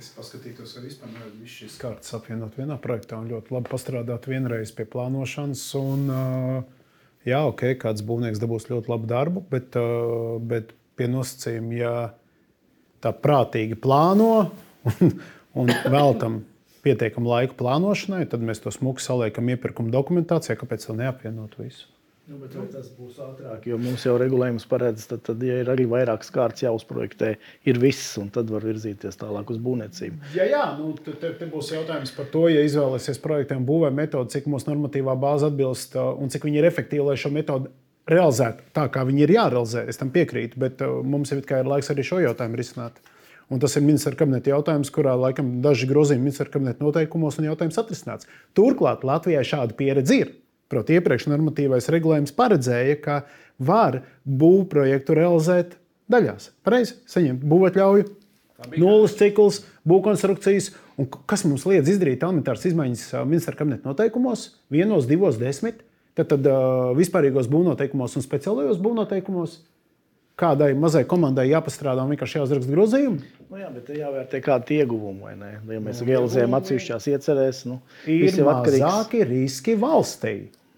S5: Es paskatītos, vai vispār nevar visu šīs kārtas apvienot vienā projektā un ļoti labi pastrādāt vienreiz pie plānošanas. Un, uh, jā, ok, kāds būvnieks dabūs ļoti labu darbu, bet, bet pie nosacījuma, ja tā prātīgi plāno un, un veltam pietiekamu laiku plānošanai, tad mēs to smuku saliekam iepirkuma dokumentācijā. Kāpēc tā neapvienot visu?
S4: Nu, bet tas būs ātrāk, jo mums jau regulējums paredz, tad, tad ja ir arī vairākas kārtas jāuzprojektē, ir viss, un tad var virzīties tālāk uz būvniecību.
S5: Jā, jā nu, te, te, būs jautājums par to, ja izvēlēsies projektiem būvē metodi, cik mūsu normatīvā bāze atbilst uh, un cik viņi ir efektīvi, lai šo metodi realizētu tā, kā viņi ir jārealizē. Es tam piekrītu, bet uh, mums kā ir laiks arī šo jautājumu risināt. Un tas ir ministra kabineta jautājums, kurā laikam daži grozījumi ministra kabineta noteikumos un jautājums atrisināts. Turklāt Latvijai šāda pieredze ir. Proti, iepriekš normatīvais regulējums paredzēja, ka var būvprojektu realizēt daļās. Pareizi, saņemt būvētļauju, nulles cikls, būvkonstrukcijas. Un kas mums liedz izdarīt elementāras izmaiņas ministra kabineta noteikumos, vienos, divos, desmit, tad, tad vispārīgos būvnoteikumos un speciālajos būvnoteikumos. Kādai mazai komandai jāpastrādā un vienkārši jāuzraksta grozījumi.
S4: Nu, jā, bet jāvērtē kāda ieguvuma, vai ne? Ja mēs realizējam atsevišķās iecerēs, nu,
S5: Ir
S4: viss jau atkarīgs
S5: mazāki riski valstī.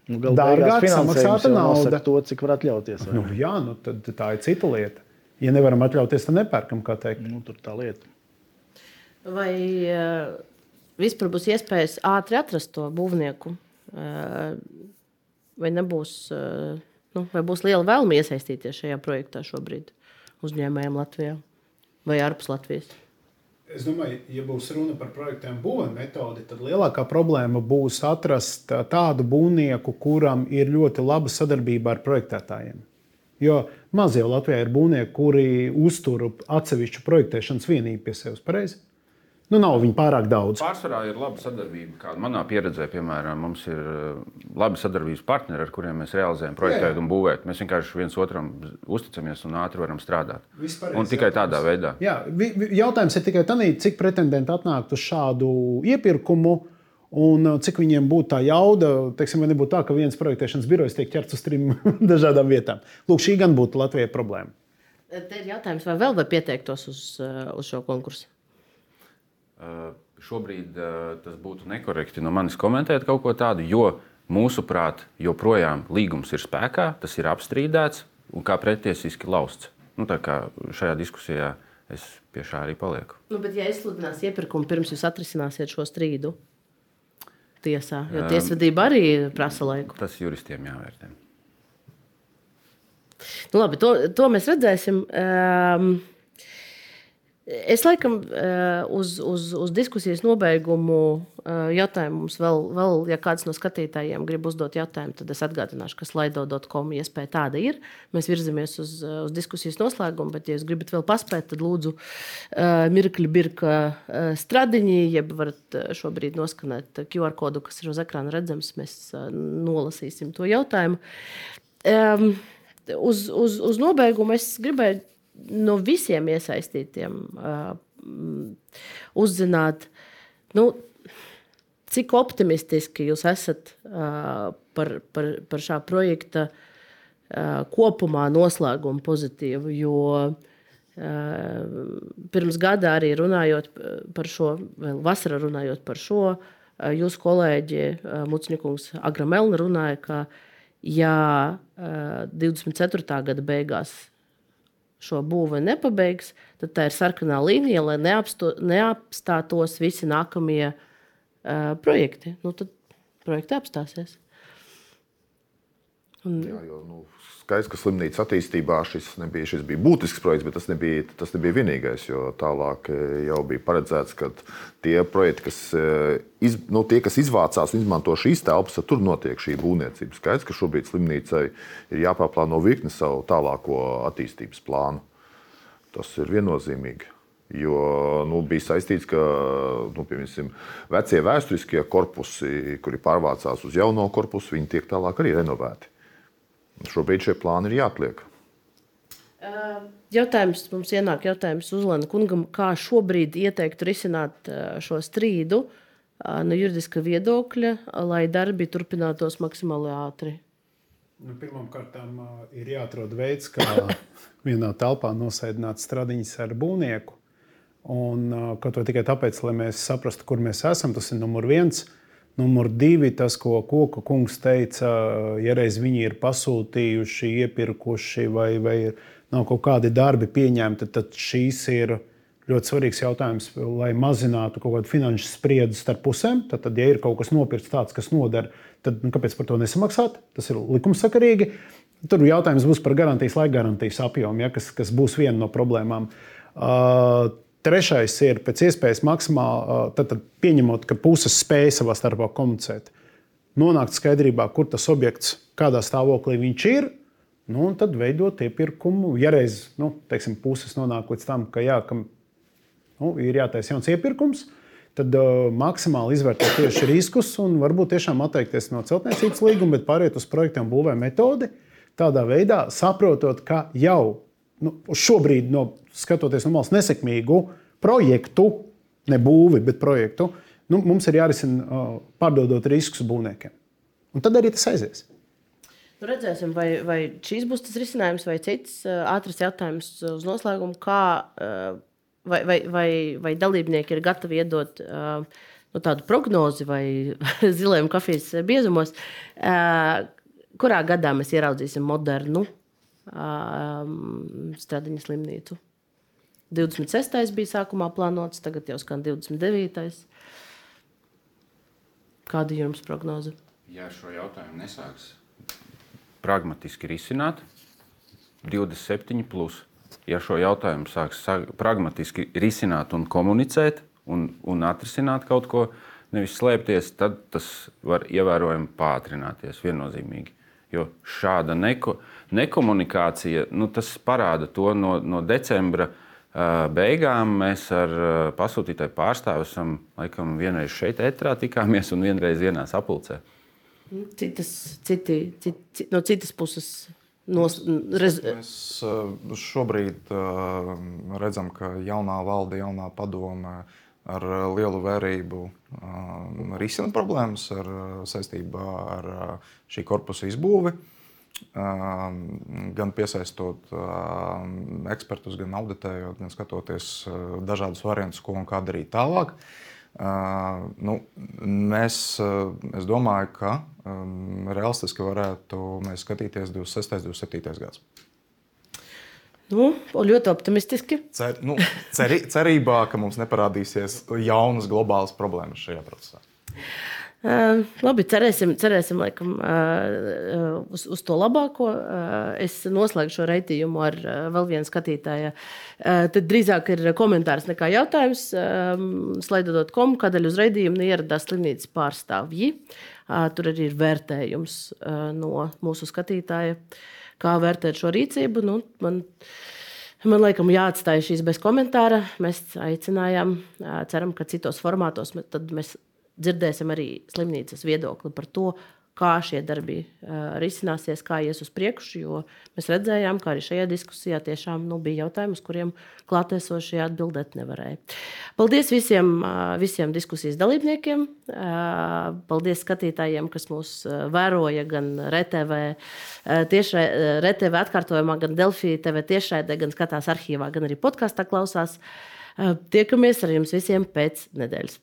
S4: nu,
S5: dārgāk samaksāta nauda.
S4: to, cik var atļauties. vai
S5: Nu, jā, nu, tad tā ir cita lieta. Ja nevaram atļauties, tad nepērkam, kā teikt.
S4: Nu, tur tā lieta.
S1: Vai uh, vispār būs iespējas ātri atrast to būvnieku? Uh, vai nebūs, uh, nu, vai būs liela vēlme iesaistīties šajā projektā šobrīd uzņēmējiem Latvijā vai ārpus Latvijas?
S5: Es domāju, ja būs runa par projektiem būvniecības metodi, tad lielākā problēma būs atrast tādu būvnieku, kuram ir ļoti laba sadarbība ar projektētājiem. Jo maz jau Latvijā ir būvnieki, kuri uztur atsevišķu projektēšanas vienību pie sevis. Pareizi? Nu, nav viņu pārāk daudz.
S2: Pārsvarā ir laba sadarbība. Kāda manā pieredzē, piemēram, mums ir uh, labi sadarbības partneri, ar kuriem mēs realizējam, projektējam un būvējam. Mēs vienkārši viens otram uzticamies un ātri varam strādāt.
S5: Vispārējais
S2: Un tikai
S5: jautājums.
S2: tādā veidā.
S5: Jā, jautājums ir tikai tas, cik pretendenti atnāktu uz šādu iepirkumu. Un uh, cik viņiem būtu tā jauda, teiksim, vai nebūtu tā, ka viens projektēšanas birojs tiek ķerts uz trim [LAUGHS] dažādām vietām. Lūk, šī gan būtu Latvijai problēma.
S1: Te ir jautājums, vai vēl var pieteiktos uz, uz šo konkursu?
S2: Uh, šobrīd uh, tas būtu nekorekti no manis komentēt kaut ko tādu, jo mūsuprāt, joprojām līgums ir spēkā, tas ir apstrīdēts un kā pretiesiski lausts. Nu, tā kā šajā diskusijā es pie šā arī palieku.
S1: Nu, bet, ja izsludinās iepirkumu pirms jūs atrisināsiet šo strīdu tiesā, jo tiesvedība arī prasa laiku.
S2: Tas juristiem jāvērtē.
S1: Nu, labi, to, to mēs redzēsim. Um, Es laikam uz, uz, uz diskusijas nobeigumu jautājumu mums vēl, vēl, ja kāds no skatītājiem grib uzdot jautājumu, tad es atgādināšu, ka slaido.com iespēja tāda ir. Mēs virzamies uz, uz diskusijas noslēgumu, bet, ja jūs gribat vēl paspēt, tad lūdzu mirkļi birka stradiņi, jeb varat šobrīd noskanēt QR kodu, kas ir uz ekrāna redzams. Mēs nolasīsim to jautājumu. Um, uz, uz, uz nobeigumu es gribēju no visiem iesaistītiem uh, uzzināt, nu, cik optimistiski jūs esat uh, par, par, par šā projekta uh, kopumā noslēgumu pozitīvu. Jo uh, pirms gada arī runājot par šo, vēl vasarā runājot par šo, uh, jūsu kolēģi uh, Mucņikungs Agramelna runāja, ka ja uh, 24. gada beigās šo būvu nepabeigs, tad tā ir sarkanā līnija, lai neapsto, neapstātos visi nākamie uh, projekti. Nu, tad projekti apstāsies.
S3: Un... Jā, jo, nu, skaidrs, ka slimnīcas attīstībā šis, nebija, šis bija būtisks projekts, bet tas nebija, tas nebija vienīgais. Tālāk jau bija paredzēts, ka tie projekti, kas, iz, nu, tie, kas izvācās un izmanto šīs telpas, tur notiek šī būvniecība. Skaidrs, ka šobrīd slimnīcai ir jāpārplāno virkni savu tālāko attīstības plānu. Tas ir viennozīmīgi. Jo nu, bija saistīts, ka nu, piemēram, vecie vēsturiskie korpusi, kuri pārvācās uz jauno korpusu, viņi tiek tālāk arī renovēti. Šobrīd šie plāni ir jāatliek.
S1: Jautājums mums ienāk jautājums Uzlana kungam, kā šobrīd ieteiktu risināt šo strīdu no juridiska viedokļa, lai darbi turpinātos maksimāli ātri?
S5: Nu, Pirmkārt, ir jāatrod veids, kā [COUGHS] vienā telpā nosēdināt stradiņus ar būvnieku. Un, kaut vai tikai tāpēc, lai mēs saprastu, kur mēs esam, tas ir numur viens. Numur divi, tas, ko Koka kungs teica, ja reiz viņi ir pasūtījuši, iepirkuši vai, vai nav kaut kādi darbi pieņemti, tad šīs ir ļoti svarīgs jautājums, lai mazinātu kaut kādu finanšu spriedzi starp pusēm. Tad, tad, ja ir kaut kas nopirkts tāds, kas noder, tad nu, kāpēc par to nesamaksāt? Tas ir likumsakarīgi. Tur jautājums būs par garantijas, laika garantijas apjomu, ja, kas, kas būs viena no problēmām. Uh, Trešais ir pēc iespējas maksimāli, tad, tad pieņemot, ka puses spēj savā starpā komunicēt, nonākt skaidrībā, kur tas objekts, kādā stāvoklī viņš ir, nu, un tad veidot iepirkumu. Ja reiz nu, teiksim, puses nonāk līdz tam, ka, jā, ka nu, ir jātaisa jauns iepirkums, tad uh, maksimāli izvērtēt tieši riskus un varbūt tiešām atteikties no celtniecības līguma, bet pāriet uz projektiem būvē metodi. Tādā veidā saprotot, ka jau nu, šobrīd, no, skatoties no malas, nesekmīgu projektu, ne būvi, bet projektu, nu, mums ir jārisina pārdodot riskus būvniekiem. Un tad arī tas aizies.
S1: Nu, redzēsim, vai, vai šīs būs tas risinājums, vai cits uh, ātrs jautājums uz noslēgumu, kā, uh, vai, vai, vai, vai dalībnieki ir gatavi iedot uh, nu, tādu prognozi vai [LAUGHS] ziliem kafijas biezumos, kurā gadā mēs ieraudzīsim modernu Stradiņas slimnīcu. 26. bija sākumā plānots, tagad jau skan 29. Kāda ir jums prognoze?
S2: Ja šo jautājumu nesāks pragmatiski risināt, 27. Plus. Ja šo jautājumu sāks pragmatiski risināt un komunicēt un, un atrisināt kaut ko, nevis slēpties, tad tas var ievērojami pātrināties viennozīmīgi. Jo šāda neko, nekomunikācija, nu, parāda to no, no decembra beigām. Mēs ar pasūtītāju pārstāvu esam laikam vienreiz šeit, etrā tikāmies un vienreiz vienā sapulcē.
S1: Citas, citi, citi, no citas puses. Nos, rez...
S10: Mēs šobrīd redzam, ka jaunā valde, jaunā padome ar lielu vērību risina problēmas ar, saistībā ar šī korpusa izbūvi. Gan piesaistot ekspertus, gan auditējot, gan skatoties dažādus variantus, ko un kā darīt tālāk. Nu, mēs, es domāju, ka realistiski varētu mēs skatīties 26. un 27. gadsimtu.
S1: Nu, ļoti optimistiski.
S10: Cer, nu, ceri, cerībā, ka mums neparādīsies jaunas globālas problēmas šajā procesā. [LAUGHS]
S1: Uh, labi, cerēsim, cerēsim laikam, uh, uz, uz to labāko. Uh, es noslēgšu šo reitījumu ar uh, vēl vienu skatītāju. Uh, tad drīzāk ir komentārs nekā jautājums. Um, Slaidot komu, kādēļ uz reitījumu ieradās slimnīcas pārstāvji. Uh, tur arī ir vērtējums uh, no mūsu skatītāja, kā vērtēt šo rīcību. Nu, man, Man liekas, jāatstāj šīs bez komentāra. Mēs aicinājām, ceram, ka citos formātos mēs dzirdēsim arī slimnīcas viedokli par to, kā šie darbi uh, risināsies, kā ies uz priekšu. Jo mēs redzējām, ka arī šajā diskusijā tiešām nu, bija jautājumi, uz kuriem klātesošie atbildēt nevarēja. Paldies visiem, uh, visiem diskusijas dalībniekiem. Uh, paldies skatītājiem, kas mūs vēroja gan RTV, tiešai, RTV atkārtojumā, gan Delfī TV tiešraidē, gan skatās arhīvā, gan arī podkāstā klausās. Tiekamies ar jums visiem pēc nedēļas.